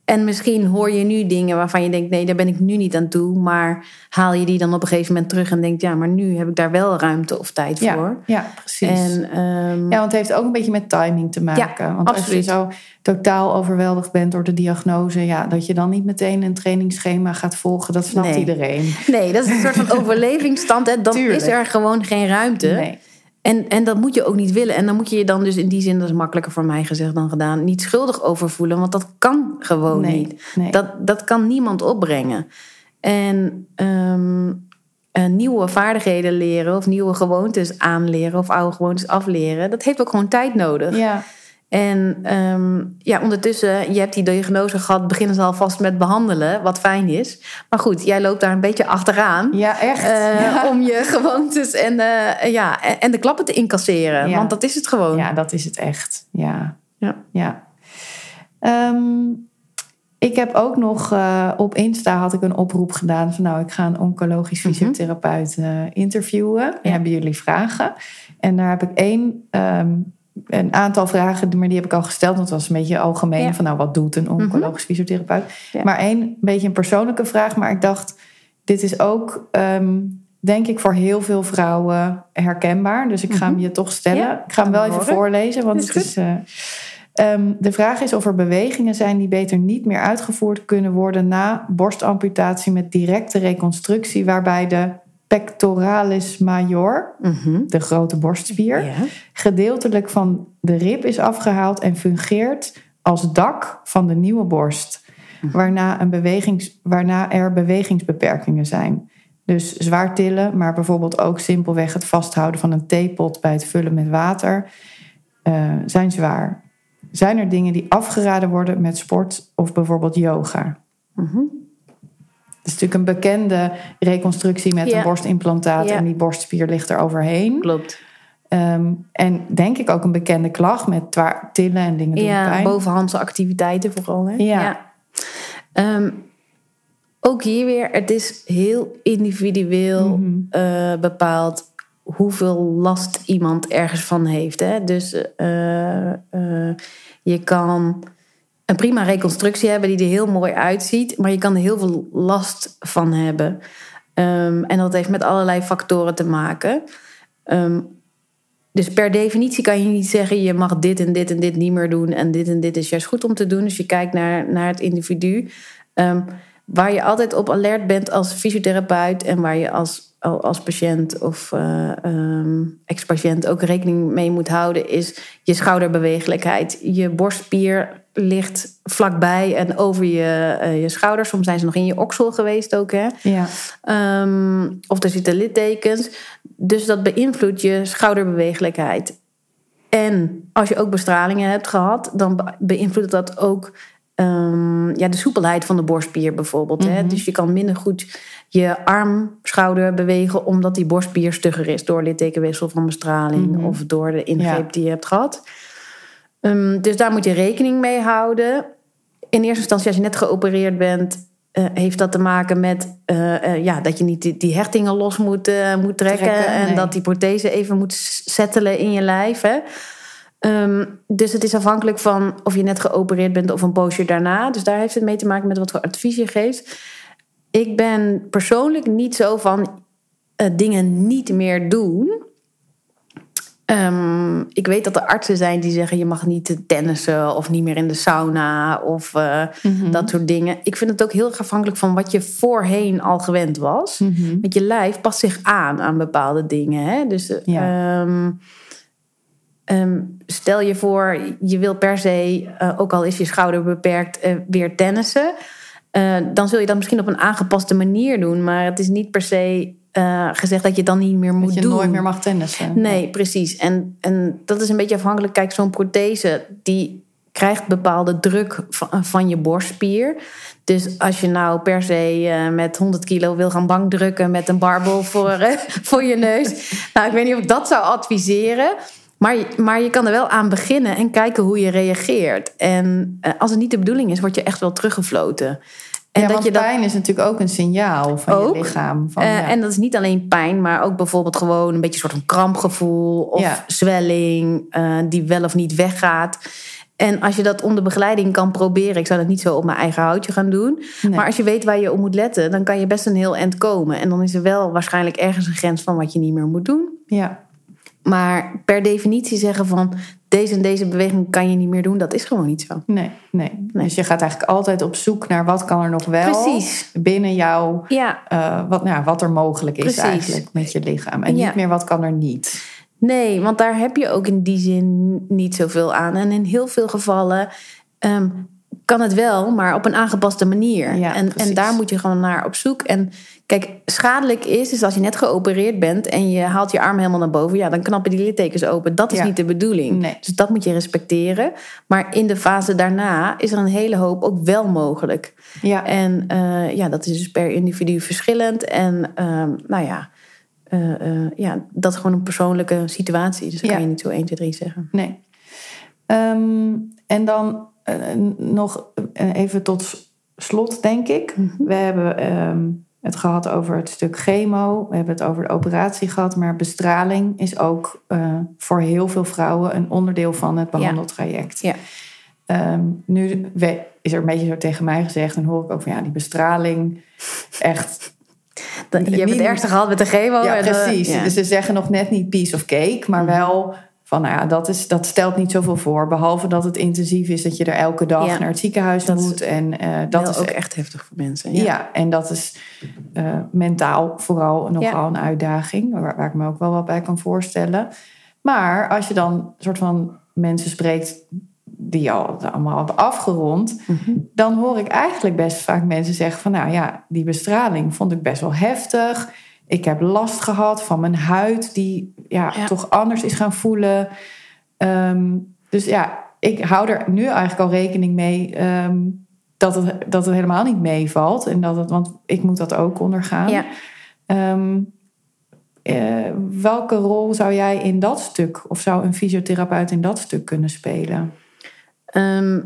En misschien hoor je nu dingen waarvan je denkt: nee, daar ben ik nu niet aan toe. Maar haal je die dan op een gegeven moment terug en denkt: ja, maar nu heb ik daar wel ruimte of tijd ja, voor. ja, precies. En ehm, Ja, want het heeft ook een beetje met timing te maken. want absoluut. als je zo totaal overweldigd bent door de diagnose, ja, dat je dan niet meteen een trainingsschema gaat volgen, dat snapt Nee. iedereen. nee, dat is een soort van overlevingsstand. Hè. Dan Tuurlijk. is er gewoon geen ruimte. Nee. En, en dat moet je ook niet willen. En dan moet je je dan dus in die zin, dat is makkelijker voor mij gezegd dan gedaan, niet schuldig over voelen. Want dat kan gewoon Nee, niet. nee. Dat, dat kan niemand opbrengen. En ehm, eh, nieuwe vaardigheden leren of nieuwe gewoontes aanleren of oude gewoontes afleren, dat heeft ook gewoon tijd nodig. Ja, En ehm, ja, ondertussen, je hebt die diagnose gehad, beginnen ze alvast met behandelen, wat fijn is. Maar goed, jij loopt daar een beetje achteraan. ja echt. Eh, ja. Om je gewoontes en, eh, ja, en- de klappen te incasseren. Ja. Want dat is het gewoon. ja, dat is het echt. Ja. Ja. ja. Ehm, ik heb ook nog eh, op Insta had ik een oproep gedaan van nou, ik ga een oncologisch Mhm. fysiotherapeut interviewen. Ja. Hebben jullie vragen? En daar heb ik één, ehm, een aantal vragen, maar die heb ik al gesteld. Want dat was een beetje algemeen Ja. Mhm. van nou, wat doet een oncologisch fysiotherapeut? Ja. Maar één, een beetje een persoonlijke vraag. Maar ik dacht, dit is ook, ehm, denk ik, voor heel veel vrouwen herkenbaar. Dus ik ga hem je toch stellen. Mhm. Ja, ik ga hem wel even horen. voorlezen, want Is het is... eh, ehm, de vraag is of er bewegingen zijn die beter niet meer uitgevoerd kunnen worden na borstamputatie met directe reconstructie, waarbij de pectoralis major, Mhm. de grote borstspier, gedeeltelijk van de rib is afgehaald en fungeert als dak van de nieuwe borst. Waarna, een bewegings, waarna er bewegingsbeperkingen zijn. Dus zwaar tillen, maar bijvoorbeeld ook simpelweg het vasthouden van een theepot bij het vullen met water, eh, zijn zwaar. Zijn er dingen die afgeraden worden met sport of bijvoorbeeld yoga? Mhm. Het is natuurlijk een bekende reconstructie met Ja. een borstimplantaat Ja. en die borstspier ligt er overheen. Klopt. Ehm, en denk ik ook een bekende klacht met tillen en dingen doen Ja, pijn. bovenhandse activiteiten vooral. Hè? Ja. Ehm, ook hier weer, het is heel individueel Mhm. eh, bepaald hoeveel last iemand ergens van heeft. Hè? Dus eh, eh, je kan een prima reconstructie hebben die er heel mooi uitziet, maar je kan er heel veel last van hebben. Ehm, en dat heeft met allerlei factoren te maken. Ehm, dus per definitie kan je niet zeggen: je mag dit en dit en dit niet meer doen. En dit en dit is juist goed om te doen. Dus je kijkt naar, naar het individu. Ehm, waar je altijd op alert bent als fysiotherapeut. En waar je als, als patiënt of eh, ehm, ex-patiënt ook rekening mee moet houden. Is je schouderbewegelijkheid. Je borstspier ligt vlakbij en over je, eh, je schouder. Soms zijn ze nog in je oksel geweest ook. Hè? Ja, Ehm, of er zitten littekens. Dus dat beïnvloedt je schouderbewegelijkheid. En als je ook bestralingen hebt gehad, dan be- beïnvloedt dat ook ehm, ja, de soepelheid van de borstspier bijvoorbeeld. hè. Mhm. Dus je kan minder goed je arm, schouder bewegen, omdat die borstspier stugger is door littekenwissel van bestraling Mhm. of door de ingreep Ja. die je hebt gehad. Ehm, dus daar moet je rekening mee houden. In eerste instantie, als je net geopereerd bent, heeft dat te maken met ja, dat je niet die, die hechtingen los moet, moet trekken, Trekken, en nee. dat die prothese even moet settelen in je lijf. Hè? Ehm, dus het is afhankelijk van of je net geopereerd bent of een poosje daarna. Dus daar heeft het mee te maken met wat voor advies je geeft. Ik ben persoonlijk niet zo van eh, dingen niet meer doen. Ehm, ik weet dat er artsen zijn die zeggen je mag niet tennissen of niet meer in de sauna of eh, Mhm. dat soort dingen. Ik vind het ook heel erg afhankelijk van wat je voorheen al gewend was. Mhm. Want je lijf past zich aan aan bepaalde dingen. Hè? Dus eh, Ja. ehm, ehm, stel je voor, je wil per se, eh, ook al is je schouder beperkt, weer tennissen. Dan zul je dat misschien op een aangepaste manier doen. Maar het is niet per se eh, gezegd dat je dan niet meer moet Dat je doen. nooit meer mag tennissen. Nee, precies. En, en dat is een beetje afhankelijk. Kijk, zo'n prothese die krijgt bepaalde druk van, van je borstspier. Dus als je nou per se eh, met 100 kilo wil gaan bankdrukken met een barbel voor, eh, voor je neus. Nou, ik weet niet of ik dat zou adviseren. Maar, je- maar je kan er wel aan beginnen en kijken hoe je reageert. En als het niet de bedoeling is, word je echt wel teruggefloten. En ja, dat want je dat pijn is natuurlijk ook een signaal van Ook. je lichaam. Van, eh, ja. En dat is niet alleen pijn, maar ook bijvoorbeeld gewoon een beetje een soort van krampgevoel of Ja. zwelling eh, die wel of niet weggaat. En als je dat onder begeleiding kan proberen, ik zou dat niet zo op mijn eigen houtje gaan doen. Nee. Maar als je weet waar je op moet letten, dan kan je best een heel eind komen. En dan is er wel waarschijnlijk ergens een grens van wat je niet meer moet doen. ja. Maar per definitie zeggen van deze en deze beweging kan je niet meer doen, dat is gewoon niet zo. Nee, nee, Dus je gaat eigenlijk altijd op zoek naar wat kan er nog wel Precies. binnen jou, Ja, eh, wat, nou, ja, wat er mogelijk is Precies. eigenlijk met je lichaam. En Ja. niet meer wat kan er niet. Nee, want daar heb je ook in die zin niet zoveel aan. En in heel veel gevallen ehm, kan het wel, maar op een aangepaste manier. Ja, en, precies. en daar moet je gewoon naar op zoek. En kijk, schadelijk is, is als je net geopereerd bent en je haalt je arm helemaal naar boven, ja, dan knappen die littekens open. Dat is Ja. niet de bedoeling. Nee. Dus dat moet je respecteren. Maar in de fase daarna is er een hele hoop ook wel mogelijk. Ja, En eh, ja, dat is dus per individu verschillend. En ehm, nou ja, eh, eh, ja, dat is gewoon een persoonlijke situatie. Dus Ja. kan je niet zo 1, 2, 3 zeggen. nee. Ehm, en dan nog eh, even tot slot, denk ik. Mhm. We hebben ehm, het gehad over het stuk chemo. We hebben het over de operatie gehad. Maar bestraling is ook eh, voor heel veel vrouwen een onderdeel van het behandeltraject. Ja. Ehm, nu we- is er een beetje zo tegen mij gezegd. En hoor ik ook van ja, die bestraling. Echt. Dan, je hebt het ergste gehad met de chemo. ja, eh, precies. ja. Dus ze zeggen nog net niet piece of cake. Maar Mhm. wel van nou ja, dat, is, dat stelt niet zoveel voor. Behalve dat het intensief is dat je er elke dag Ja. naar het ziekenhuis Dat is moet. En eh, dat is ook echt heftig voor mensen. Ja. Ja. en dat is eh, mentaal vooral nogal Ja. een uitdaging, waar, waar ik me ook wel wat bij kan voorstellen. Maar als je dan soort van mensen spreekt die al allemaal hebben afgerond, Mhm. dan hoor ik eigenlijk best vaak mensen zeggen van nou ja, die bestraling vond ik best wel heftig. Ik heb last gehad van mijn huid die ja, Ja. toch anders is gaan voelen. Ehm, dus ja, ik hou er nu eigenlijk al rekening mee ehm, dat, het, dat het helemaal niet meevalt. En dat het, want ik moet dat ook ondergaan. Ja. Ehm, eh, welke rol zou jij in dat stuk, of zou een fysiotherapeut in dat stuk kunnen spelen? Ehm,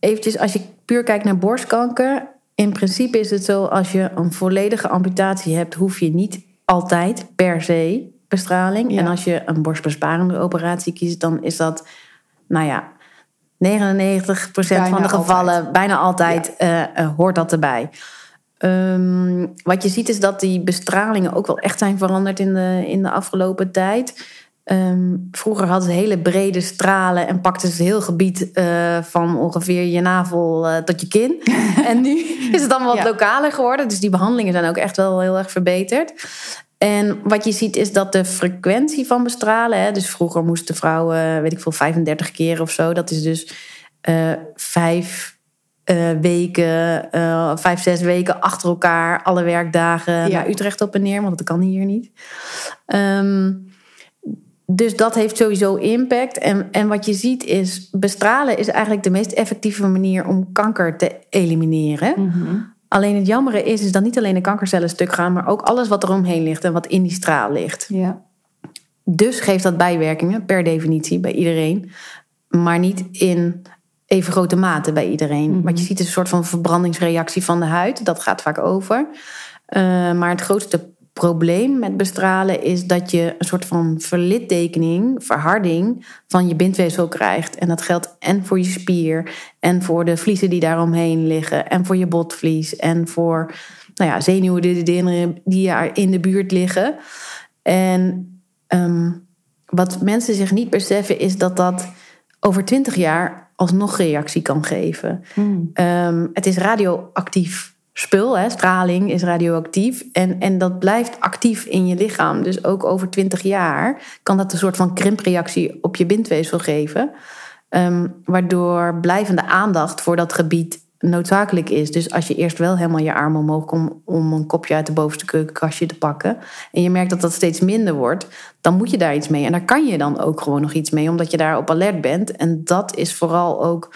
eventjes, als je puur kijkt naar borstkanker. In principe is het zo, als je een volledige amputatie hebt, hoef je niet altijd per se bestraling. Ja. En als je een borstbesparende operatie kiest, dan is dat, nou ja, 99% van de gevallen, altijd. bijna altijd, eh, eh, hoort dat erbij. Ehm, wat je ziet is dat die bestralingen ook wel echt zijn veranderd in de, in de afgelopen tijd. Ehm, vroeger hadden ze hele brede stralen en pakten ze het heel gebied eh, van ongeveer je navel eh, tot je kin. en nu is het allemaal wat Ja. lokaler geworden. Dus die behandelingen zijn ook echt wel heel erg verbeterd. En wat je ziet is dat de frequentie van bestralen, hè, dus vroeger moesten vrouwen, weet ik veel, 35 keer of zo. Dat is dus eh, vijf weken, vijf, zes weken achter elkaar, alle werkdagen Ja. naar Utrecht op en neer, want dat kan hier niet. Ehm, dus dat heeft sowieso impact. En, en wat je ziet is, bestralen is eigenlijk de meest effectieve manier om kanker te elimineren. Alleen het jammere is, is dat niet alleen de kankercellen stuk gaan, maar ook alles wat er omheen ligt en wat in die straal ligt. Ja. Dus geeft dat bijwerkingen per definitie bij iedereen, maar niet in even grote mate bij iedereen. Mhm. Wat je ziet is een soort van verbrandingsreactie van de huid. Dat gaat vaak over. Eh, maar het grootste probleem met bestralen is dat je een soort van verlittekening, verharding van je bindweefsel krijgt. En dat geldt en voor je spier, en voor de vliezen die daaromheen liggen, en voor je botvlies, en voor nou ja, zenuwen die, er in de buurt liggen. En ehm, wat mensen zich niet beseffen is dat dat over twintig jaar alsnog reactie kan geven. Mm. Ehm, het is radioactief spul, hè, straling is radioactief. En, en dat blijft actief in je lichaam. Dus ook over 20 jaar kan dat een soort van krimpreactie op je bindweefsel geven. Ehm, waardoor blijvende aandacht voor dat gebied noodzakelijk is. Dus als je eerst wel helemaal je arm omhoog komt om een kopje uit de bovenste keukenkastje te pakken. En je merkt dat dat steeds minder wordt, dan moet je daar iets mee. En daar kan je dan ook gewoon nog iets mee, omdat je daar op alert bent. En dat is vooral ook.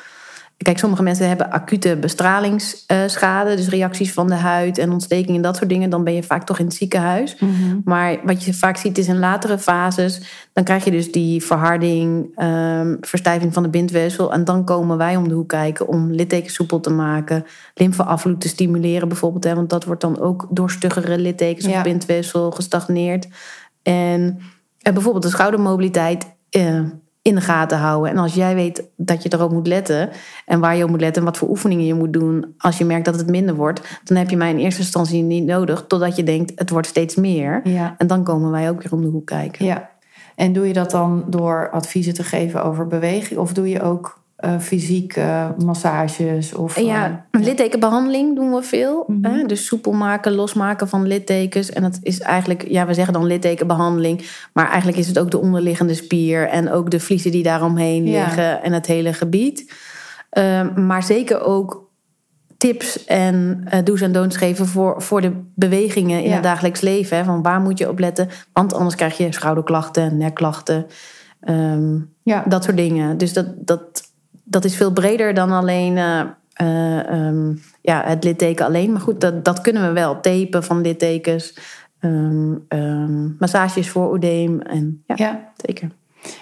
Kijk, sommige mensen hebben acute bestralingsschade, dus reacties van de huid en ontsteking en dat soort dingen. Dan ben je vaak toch in het ziekenhuis. Mhm. Maar wat je vaak ziet is in latere fases, dan krijg je dus die verharding, ehm, verstijving van de bindweefsel. En dan komen wij om de hoek kijken om littekens soepel te maken, lymfeafvloed te stimuleren bijvoorbeeld. Hè, want dat wordt dan ook door stuggere littekens Ja. of bindweefsel gestagneerd. En, en bijvoorbeeld de schoudermobiliteit eh, in de gaten houden. En als jij weet dat je erop moet letten en waar je op moet letten en wat voor oefeningen je moet doen als je merkt dat het minder wordt, dan heb je mij in eerste instantie niet nodig totdat je denkt het wordt steeds meer. Ja. En dan komen wij ook weer om de hoek kijken. ja. En doe je dat dan door adviezen te geven over beweging? Of doe je ook eh fysieke massages? Of, ja, eh, littekenbehandeling doen we veel. Mhm. hè? Dus soepel maken, losmaken van littekens. En dat is eigenlijk, ja, we zeggen dan littekenbehandeling. Maar eigenlijk is het ook de onderliggende spier. En ook de vliezen die daaromheen Ja. liggen. En het hele gebied. Ehm, maar zeker ook tips en eh do's en don'ts geven voor, voor de bewegingen in Ja. het dagelijks leven. Hè? Van waar moet je op letten? Want anders krijg je schouderklachten, nekklachten. ehm, ja. dat soort dingen. Dus dat, dat, dat is veel breder dan alleen eh, eh, ehm, ja, het litteken alleen. Maar goed, dat, dat kunnen we wel. Tapen van littekens, ehm, massages voor oedeem. En ja, ja. zeker.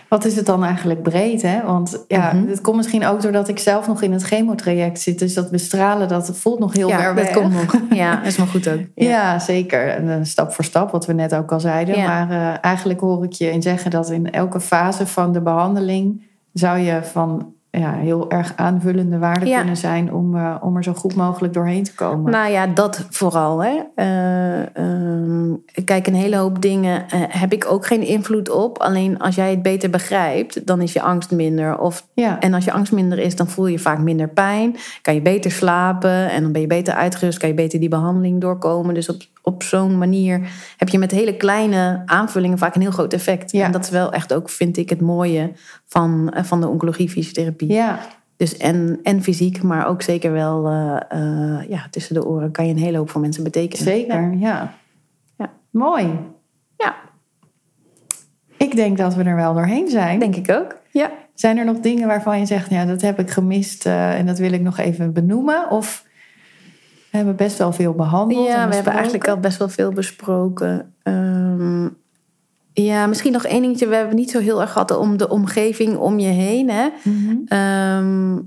Wat is het dan eigenlijk breed, hè? Want ja, Mhm. het komt misschien ook doordat ik zelf nog in het chemotraject zit. Dus dat bestralen, dat voelt nog heel ja, ver dat weg. komt nog. Ja, dat is maar goed ook. Ja. zeker. En, eh, stap voor stap, wat we net ook al zeiden. Ja. Maar eigenlijk hoor ik je in zeggen dat in elke fase van de behandeling zou je van ja, heel erg aanvullende waarde Ja. kunnen zijn om, eh, om er zo goed mogelijk doorheen te komen. Nou ja, dat vooral. Hè. Eh, ehm, kijk, een hele hoop dingen eh, heb ik ook geen invloed op. Alleen als jij het beter begrijpt, dan is je angst minder. Of ja. En als je angst minder is, dan voel je vaak minder pijn. Kan je beter slapen en dan ben je beter uitgerust. Kan je beter die behandeling doorkomen. Dus op, op zo'n manier heb je met hele kleine aanvullingen vaak een heel groot effect. Ja. En dat is wel echt ook, vind ik, het mooie van, eh, van de oncologie-fysiotherapie. ja, Dus en, en fysiek, maar ook zeker wel eh, eh, ja, tussen de oren kan je een hele hoop voor mensen betekenen. zeker. Ja. Ja. Mooi. Ja, Ik denk dat we er wel doorheen zijn. denk ik ook. Ja. Zijn er nog dingen waarvan je zegt, ja, dat heb ik gemist en dat wil ik nog even benoemen? Of we hebben best wel veel behandeld? en Ja, we hebben eigenlijk al best wel veel besproken. Ehm, ja, misschien nog één dingetje. We hebben niet zo heel erg gehad om de omgeving om je heen. Hè? Mhm. Ehm,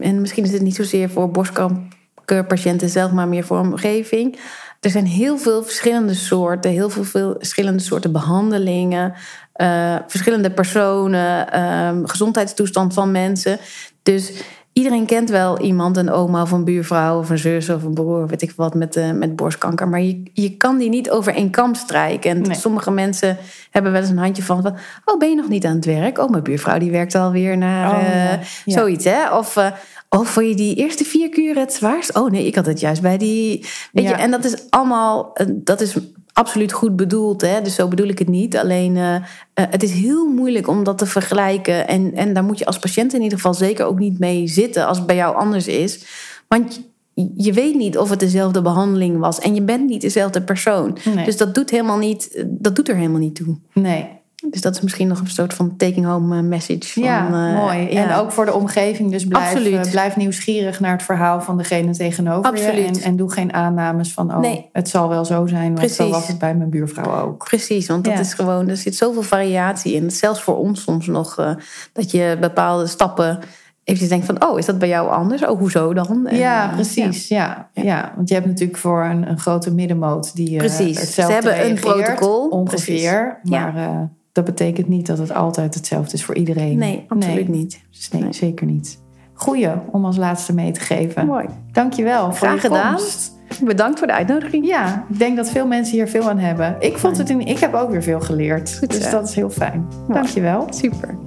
en misschien is het niet zozeer voor borstkankerpatiënten zelf, maar meer voor omgeving. Er zijn heel veel verschillende soorten, heel veel, veel verschillende soorten behandelingen, eh, verschillende personen, ehm, gezondheidstoestand van mensen. Dus iedereen kent wel iemand, een oma of een buurvrouw of een zus of een broer, weet ik wat, met, eh, met borstkanker. Maar je, je kan die niet over één kam strijken. En Nee. sommige mensen hebben wel eens een handje van, van, oh ben je nog niet aan het werk? Oh, mijn buurvrouw die werkt alweer naar Oh, eh, ja. Zoiets, hè? Of, eh, oh, vond je die eerste vier kuren het zwaarst? Oh nee, ik had het juist bij die... Weet Ja. je, en dat is allemaal, dat is absoluut goed bedoeld, hè? Dus zo bedoel ik het niet. Alleen, eh, eh, het is heel moeilijk om dat te vergelijken. En, en daar moet je als patiënt in ieder geval zeker ook niet mee zitten als het bij jou anders is. Want je, je weet niet of het dezelfde behandeling was. En je bent niet dezelfde persoon. Nee. Dus dat doet, helemaal niet, dat doet er helemaal niet toe. Nee. Dus dat is misschien nog een soort van taking home eh, message. Van, Ja, eh, mooi. ja. En ook voor de omgeving. Dus blijf, eh, blijf nieuwsgierig naar het verhaal van degene tegenover Absoluut. je. En, en doe geen aannames van, oh, Nee. het zal wel zo zijn. Want zo was het bij mijn buurvrouw ook. Precies, want dat Ja. is gewoon, er zit zoveel variatie in. Zelfs voor ons soms nog, dat je bepaalde stappen eventjes denkt van... oh, is dat bij jou anders? Oh, hoezo dan? En, ja, precies. Ja. Ja. want je hebt natuurlijk voor een, een grote middenmoot die uh, Precies. Ze hebben een protocol. ongeveer. Precies. Maar eh, dat betekent niet dat het altijd hetzelfde is voor iedereen. Nee, absoluut niet. Dus nee, Nee. zeker niet. Goeie om als laatste mee te geven. Mooi. Dankjewel voor Graag je gedaan. komst. Bedankt voor de uitnodiging. Ja, ik denk dat veel mensen hier veel aan hebben. Ik, vond het in, ik heb ook weer veel geleerd. Goed dus dat is heel fijn. Dankjewel. Super.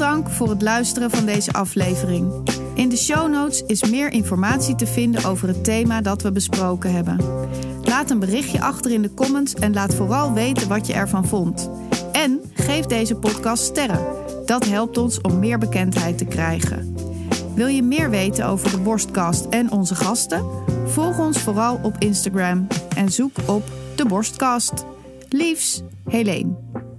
Dank voor het luisteren van deze aflevering. In de show notes is meer informatie te vinden over het thema dat we besproken hebben. Laat een berichtje achter in de comments en laat vooral weten wat je ervan vond. En geef deze podcast sterren. Dat helpt ons om meer bekendheid te krijgen. Wil je meer weten over de Borstkast en onze gasten? Volg ons vooral op Instagram en zoek op de Borstkast. Liefs, Helene.